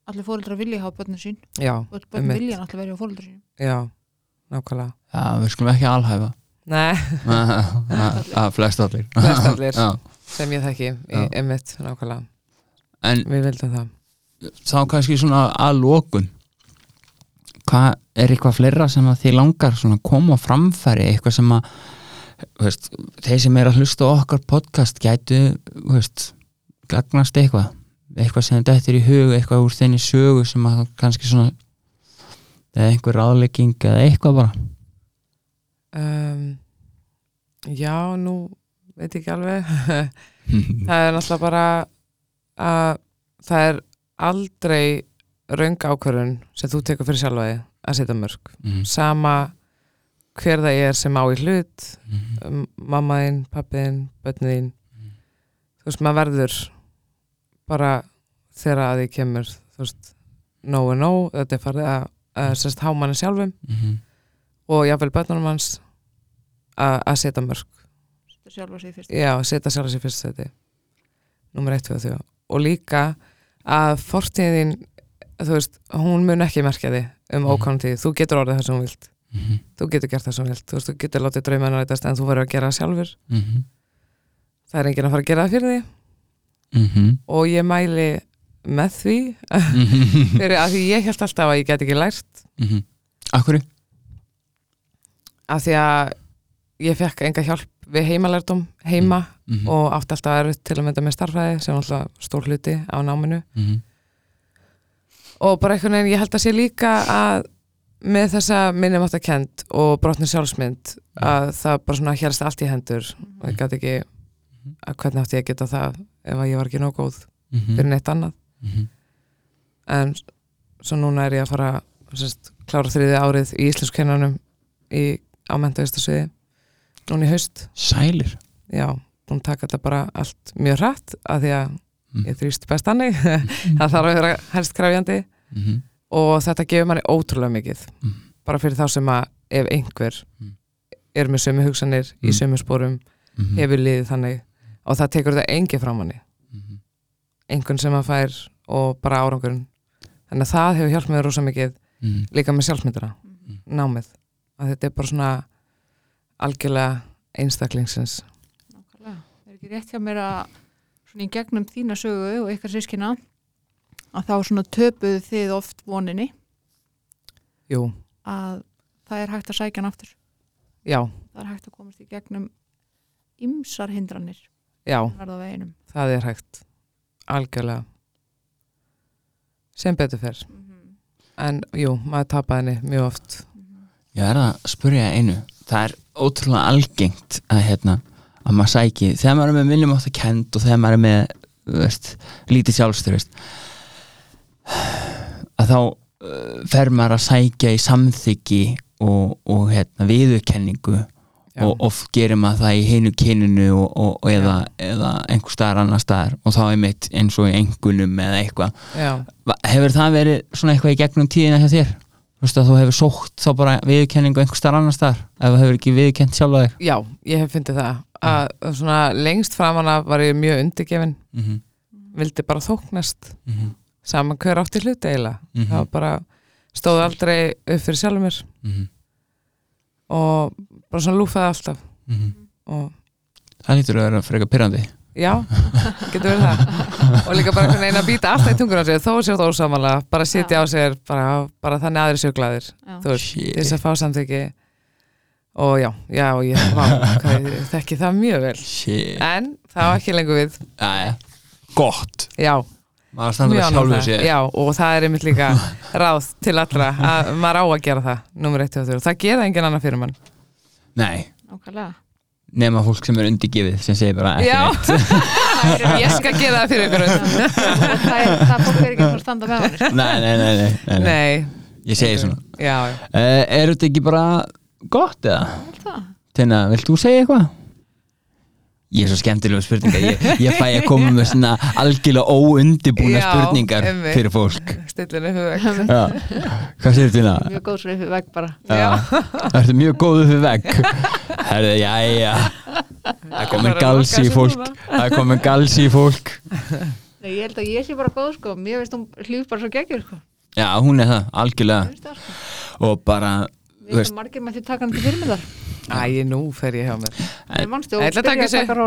Speaker 2: allir fóreldrar vilja hafa börnin sín.
Speaker 3: Já,
Speaker 2: og börn
Speaker 3: Einmitt.
Speaker 2: vilja náttúrulega vera á fóreldrar sín
Speaker 3: já nákvæmlega.
Speaker 1: Já, við skulum ekki alhæfa
Speaker 3: Nei,
Speaker 1: að flest allir
Speaker 3: Flestallir.
Speaker 1: Já.
Speaker 3: sem ég þekki, í,
Speaker 1: Já.
Speaker 3: einmitt, nákvæmlega.
Speaker 1: En
Speaker 3: við vildum það.
Speaker 1: þá kannski svona að lókun hvað er eitthvað fleira sem að þið langar svona að koma á framfæri? Eitthvað sem að þú veist, þeir sem er að hlusta á okkar podcast gætu veist, gagnast eitthvað. Eitthvað sem þetta er í hug eitthvað úr þenni sögu sem að kannski svona eða einhver ráðlegging eða eitthvað bara
Speaker 3: um, Já, nú veit ég ekki alveg. Það er náttúrulega bara að það er aldrei raung ákvörðun sem þú tekur fyrir sjálfa þig að setja mörg
Speaker 1: Mhm,
Speaker 3: sama hver það er sem á í hlut
Speaker 1: mhm,
Speaker 3: um, mamma þín, pappi þín, börnin þín. Þú veist, maður verður bara þegar að því kemur þú veist, no and no þetta er farið að, að sérst hámanni sjálfum
Speaker 1: mhm,
Speaker 3: og jáfnvel börnunum hans að setja mörg
Speaker 2: Þetta
Speaker 3: já, setja sjálf sér fyrst seti nummer 1, 2 og 3 og líka að fortíðin þú veist, hún mun ekki merkja þig um
Speaker 1: Mhm.
Speaker 3: ókvæmum tíð, þú getur orðið það sem þú vilt.
Speaker 1: Mhm,
Speaker 3: þú getur gert það sem þú vilt, þú veist, þú getur látið draumana rætast en þú verður að gera það sjálfur.
Speaker 1: Mhm,
Speaker 3: það er enginn að fara að gera það fyrir því
Speaker 1: mhm,
Speaker 3: og ég mæli með því
Speaker 1: mhm,
Speaker 3: fyrir að því ég held alltaf að ég get ekki lært.
Speaker 1: Mhm. Akkurri?
Speaker 3: af því að ég fekk enga hjálp við heimalærdum heima
Speaker 1: Mhm,
Speaker 3: og átti alltaf erfitt til að mynda með starfræði sem alltaf stór hluti á náminu.
Speaker 1: Mhm,
Speaker 3: og bara einhvern veginn ég held að sé líka að með þessa minnum átt að kend og brotni sjálfsmynd að það bara svona hérst allt í hendur. Og ég gæti ekki að hvernig átti ég að geta það ef að ég var ekki nóg góð
Speaker 1: mhm,
Speaker 3: fyrir neitt annað.
Speaker 1: Mhm.
Speaker 3: en svo núna er ég að fara sérst, klára þriði árið í íslenskennanum í ámentavistasviði núna í haust.
Speaker 1: Sælir.
Speaker 3: Já, að taka þetta bara allt mjög hratt af því að
Speaker 1: Mm.
Speaker 3: ég þrýst best hannig það þarf að vera helst krafjandi
Speaker 1: Mhm,
Speaker 3: og þetta gefur manni ótrúlega mikið.
Speaker 1: Mm.
Speaker 3: bara fyrir þá sem að ef einhver
Speaker 1: Mm.
Speaker 3: er með sömu hugsanir í
Speaker 1: Mm.
Speaker 3: sömu sporum
Speaker 1: mhm,
Speaker 3: hefur liðið þannig. Og það tekur þetta engi frá manni.
Speaker 1: Mhm.
Speaker 3: einhvern sem að fær og bara árangurinn. Þannig að það hefur hjálpt mér rosa mikið
Speaker 1: Mhm,
Speaker 3: líka með sjálfsmyndina,
Speaker 2: Mhm.
Speaker 3: námið. Að þetta er bara svona algjörlega einstaklingsins.
Speaker 2: Nákvæmlega. Það er ekki rétt hjá mér að svona í gegnum þína sögu og ykkar sískina að þá svona töpuðu þið oft voninni?
Speaker 3: Jú,
Speaker 2: að það er hægt að sækja hann aftur?
Speaker 3: Já,
Speaker 2: það er hægt að komast í gegnum ymsar hindranir
Speaker 3: já, það er hægt. Algjörlega. Sem betur fer. En jú, maður tapaði henni mjög oft.
Speaker 1: Ég er að spyrja einu. Það er ótrúlega algengt að hérna að maður sæki, þegar maður er með minnum átt að kend og þegar maður er með veist, lítið sjálfstyrist að þá uh, fer maður að sækja í samþyggi og, og hérna, viðurkenningu
Speaker 3: Já.
Speaker 1: og oft gerir maður það í heinu kyninu og, og, og eða, eða einhver staðar annar staðar og þá er mitt eins og í engunum eða eitthvað Hefur það verið svona eitthvað í gegnum tíðina hjá þér? Þú veist að þú hefur sótt þá bara viðurkenningu einhver starf annar staðar ef þú hefur ekki viðurkent sjálfa þig.
Speaker 3: Já, ég hef fyndið það. Að svona lengst framan af var ég mjög undirgefin.
Speaker 1: Mm -hmm.
Speaker 3: vildi bara þóknast.
Speaker 1: Mhm,
Speaker 3: saman hver átti hluti eiginlega.
Speaker 1: Mhm,
Speaker 3: það var bara, stóð aldrei upp fyrir sjálfur mér.
Speaker 1: Mhm,
Speaker 3: og bara svona lúfaði alltaf.
Speaker 1: Mhm.
Speaker 3: og
Speaker 1: Það lítur að vera frekar pyrrandi
Speaker 3: já, getur verið það. Og líka bara einhvern veginn að býta alltaf í tungur á sér þó sér það ósamanlega, bara sitja á sér bara, bara þannig aðri
Speaker 1: Shit,
Speaker 3: þess að fá samþyggi og já, já, og ég vá, hvað, ég þekki það mjög vel.
Speaker 1: Shit.
Speaker 3: En það var ekki lengur við.
Speaker 1: Æja, gott.
Speaker 3: Já, já, og það er einmitt líka ráð til allra að maður á að gera það nummer 1 og 3, það gera engin annar fyrir mann
Speaker 1: Nei,
Speaker 2: Nákvæmlega
Speaker 1: nema fólk sem er undirgefið sem segir bara ekki
Speaker 3: já,
Speaker 1: neitt.
Speaker 3: Ég skal gera það fyrir ykkur
Speaker 2: það, er, það fólk er ekki að standa með hann.
Speaker 1: Nei, nei, nei, nei, nei, nei.
Speaker 3: nei,
Speaker 1: Ég segi svona.
Speaker 3: Já, já
Speaker 1: uh, Er þetta ekki bara gott eða? Tina, vilt þú segja eitthvað? Ég er svo skemmtilega spurningar. Ég, ég fæ að koma með svona algjörlega óundibúna
Speaker 3: Já,
Speaker 1: spurningar fyrir fólk
Speaker 3: stillinu hugveg
Speaker 1: Já. Hvað segir Tina?
Speaker 2: Mjög góð svo upp í vegg bara.
Speaker 3: Já.
Speaker 1: Það ertu mjög góð upp við vegg. Það er komin
Speaker 3: bara að
Speaker 1: gals
Speaker 3: loka
Speaker 1: í fólk. Það komin gals í fólk.
Speaker 2: Nei, ég held að ég sé bara góð sko. Mér veist hún hlýf bara svo geggjur sko.
Speaker 1: Já, hún er það, algjörlega.
Speaker 2: Finnst það, sko.
Speaker 1: Og bara, þú
Speaker 2: Við erum margir með því taka hann til fyrirmyndar.
Speaker 3: Æ, nú fer ég hjá mér.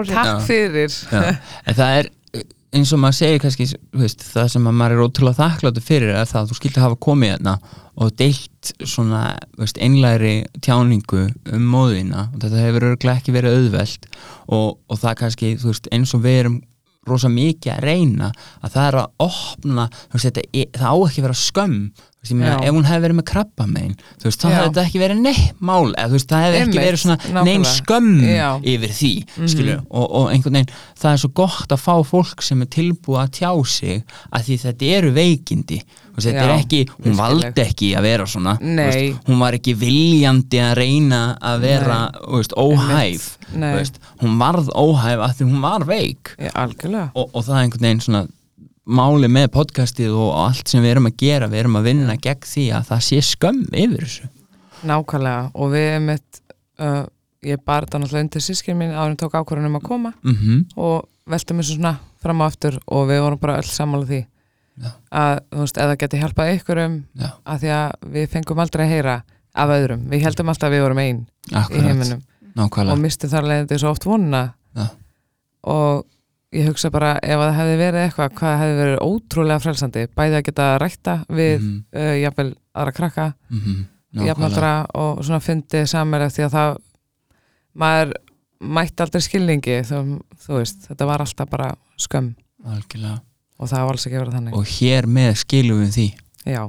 Speaker 3: Takk fyrir.
Speaker 1: Já, en það er eins og maður segir kannski veist, það sem að maður er ótrúlega þakkláttur fyrir er það að þú skildi hafa komið hérna og deilt svona veist, einlæri tjáningu um móðina og þetta hefur örglega ekki verið auðvelt og, og það kannski veist, eins og við erum rosa mikið að reyna að það er að opna veist, þetta, er- það á ekki að vera skömm meina, ef hún hefði verið með krabba megin þú veist, þá hefði þetta ekki verið neitt mál eða veist, það hefði ekki verið svona neinn skömm
Speaker 3: Já.
Speaker 1: yfir því
Speaker 3: Mhm.
Speaker 1: skilur, og, og einhvern veginn það er svo gott að fá fólk sem er tilbúið að tjá sig að því þetta eru veikindi. Og þetta er ekki, hún valdi ekki að vera svona veist, hún var ekki viljandi að reyna að vera veist, óhæf veist, hún varð óhæf að því hún var veik.
Speaker 3: Já,
Speaker 1: og, og það er einhvern veginn svona máli með podcastið og allt sem við erum að gera við erum að vinna gegn því að það sé skömm yfir þessu.
Speaker 3: Nákvæmlega og við erum eitt uh, ég bar þetta náttúrulega undir sískinn mín en tók ákvörðunum að koma.
Speaker 1: Mm
Speaker 3: og veltum þessu svona fram og aftur og við vorum bara öll sammála því
Speaker 1: Já.
Speaker 3: að þú veist, eða geti hjálpað ykkur um
Speaker 1: Já.
Speaker 3: að því að við fengum aldrei að heyra af öðrum, við heldum alltaf að við vorum einn í heiminum og
Speaker 1: nákvæmlega
Speaker 3: mistum þar leiðandi svo oft vonuna
Speaker 1: Já.
Speaker 3: og ég hugsa bara ef það hefði verið eitthvað, hvað hefði verið ótrúlega frelsandi, bæði að geta rækta við
Speaker 1: Mhm,
Speaker 3: uh, jafnvel aðra krakka
Speaker 1: mhm, nákvæmlega.
Speaker 3: jafnaldra og svona fundið samverð því að það maður mætti aldrei skilningi þú, þú veist, þetta var alltaf bara skömm.
Speaker 1: Algjörlega.
Speaker 3: Og það var alls ekki að vera þannig.
Speaker 1: Og hér með skilum við því.
Speaker 3: Já,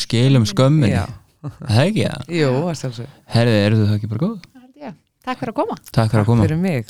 Speaker 1: skilum skömminni.
Speaker 3: Já,
Speaker 1: það er ekki? Það
Speaker 3: jú, að sjálfsög
Speaker 1: herði, eru þú það ekki bara góð?
Speaker 2: Takk fyrir að koma.
Speaker 1: Takk fyrir að koma.
Speaker 3: Fyrir mig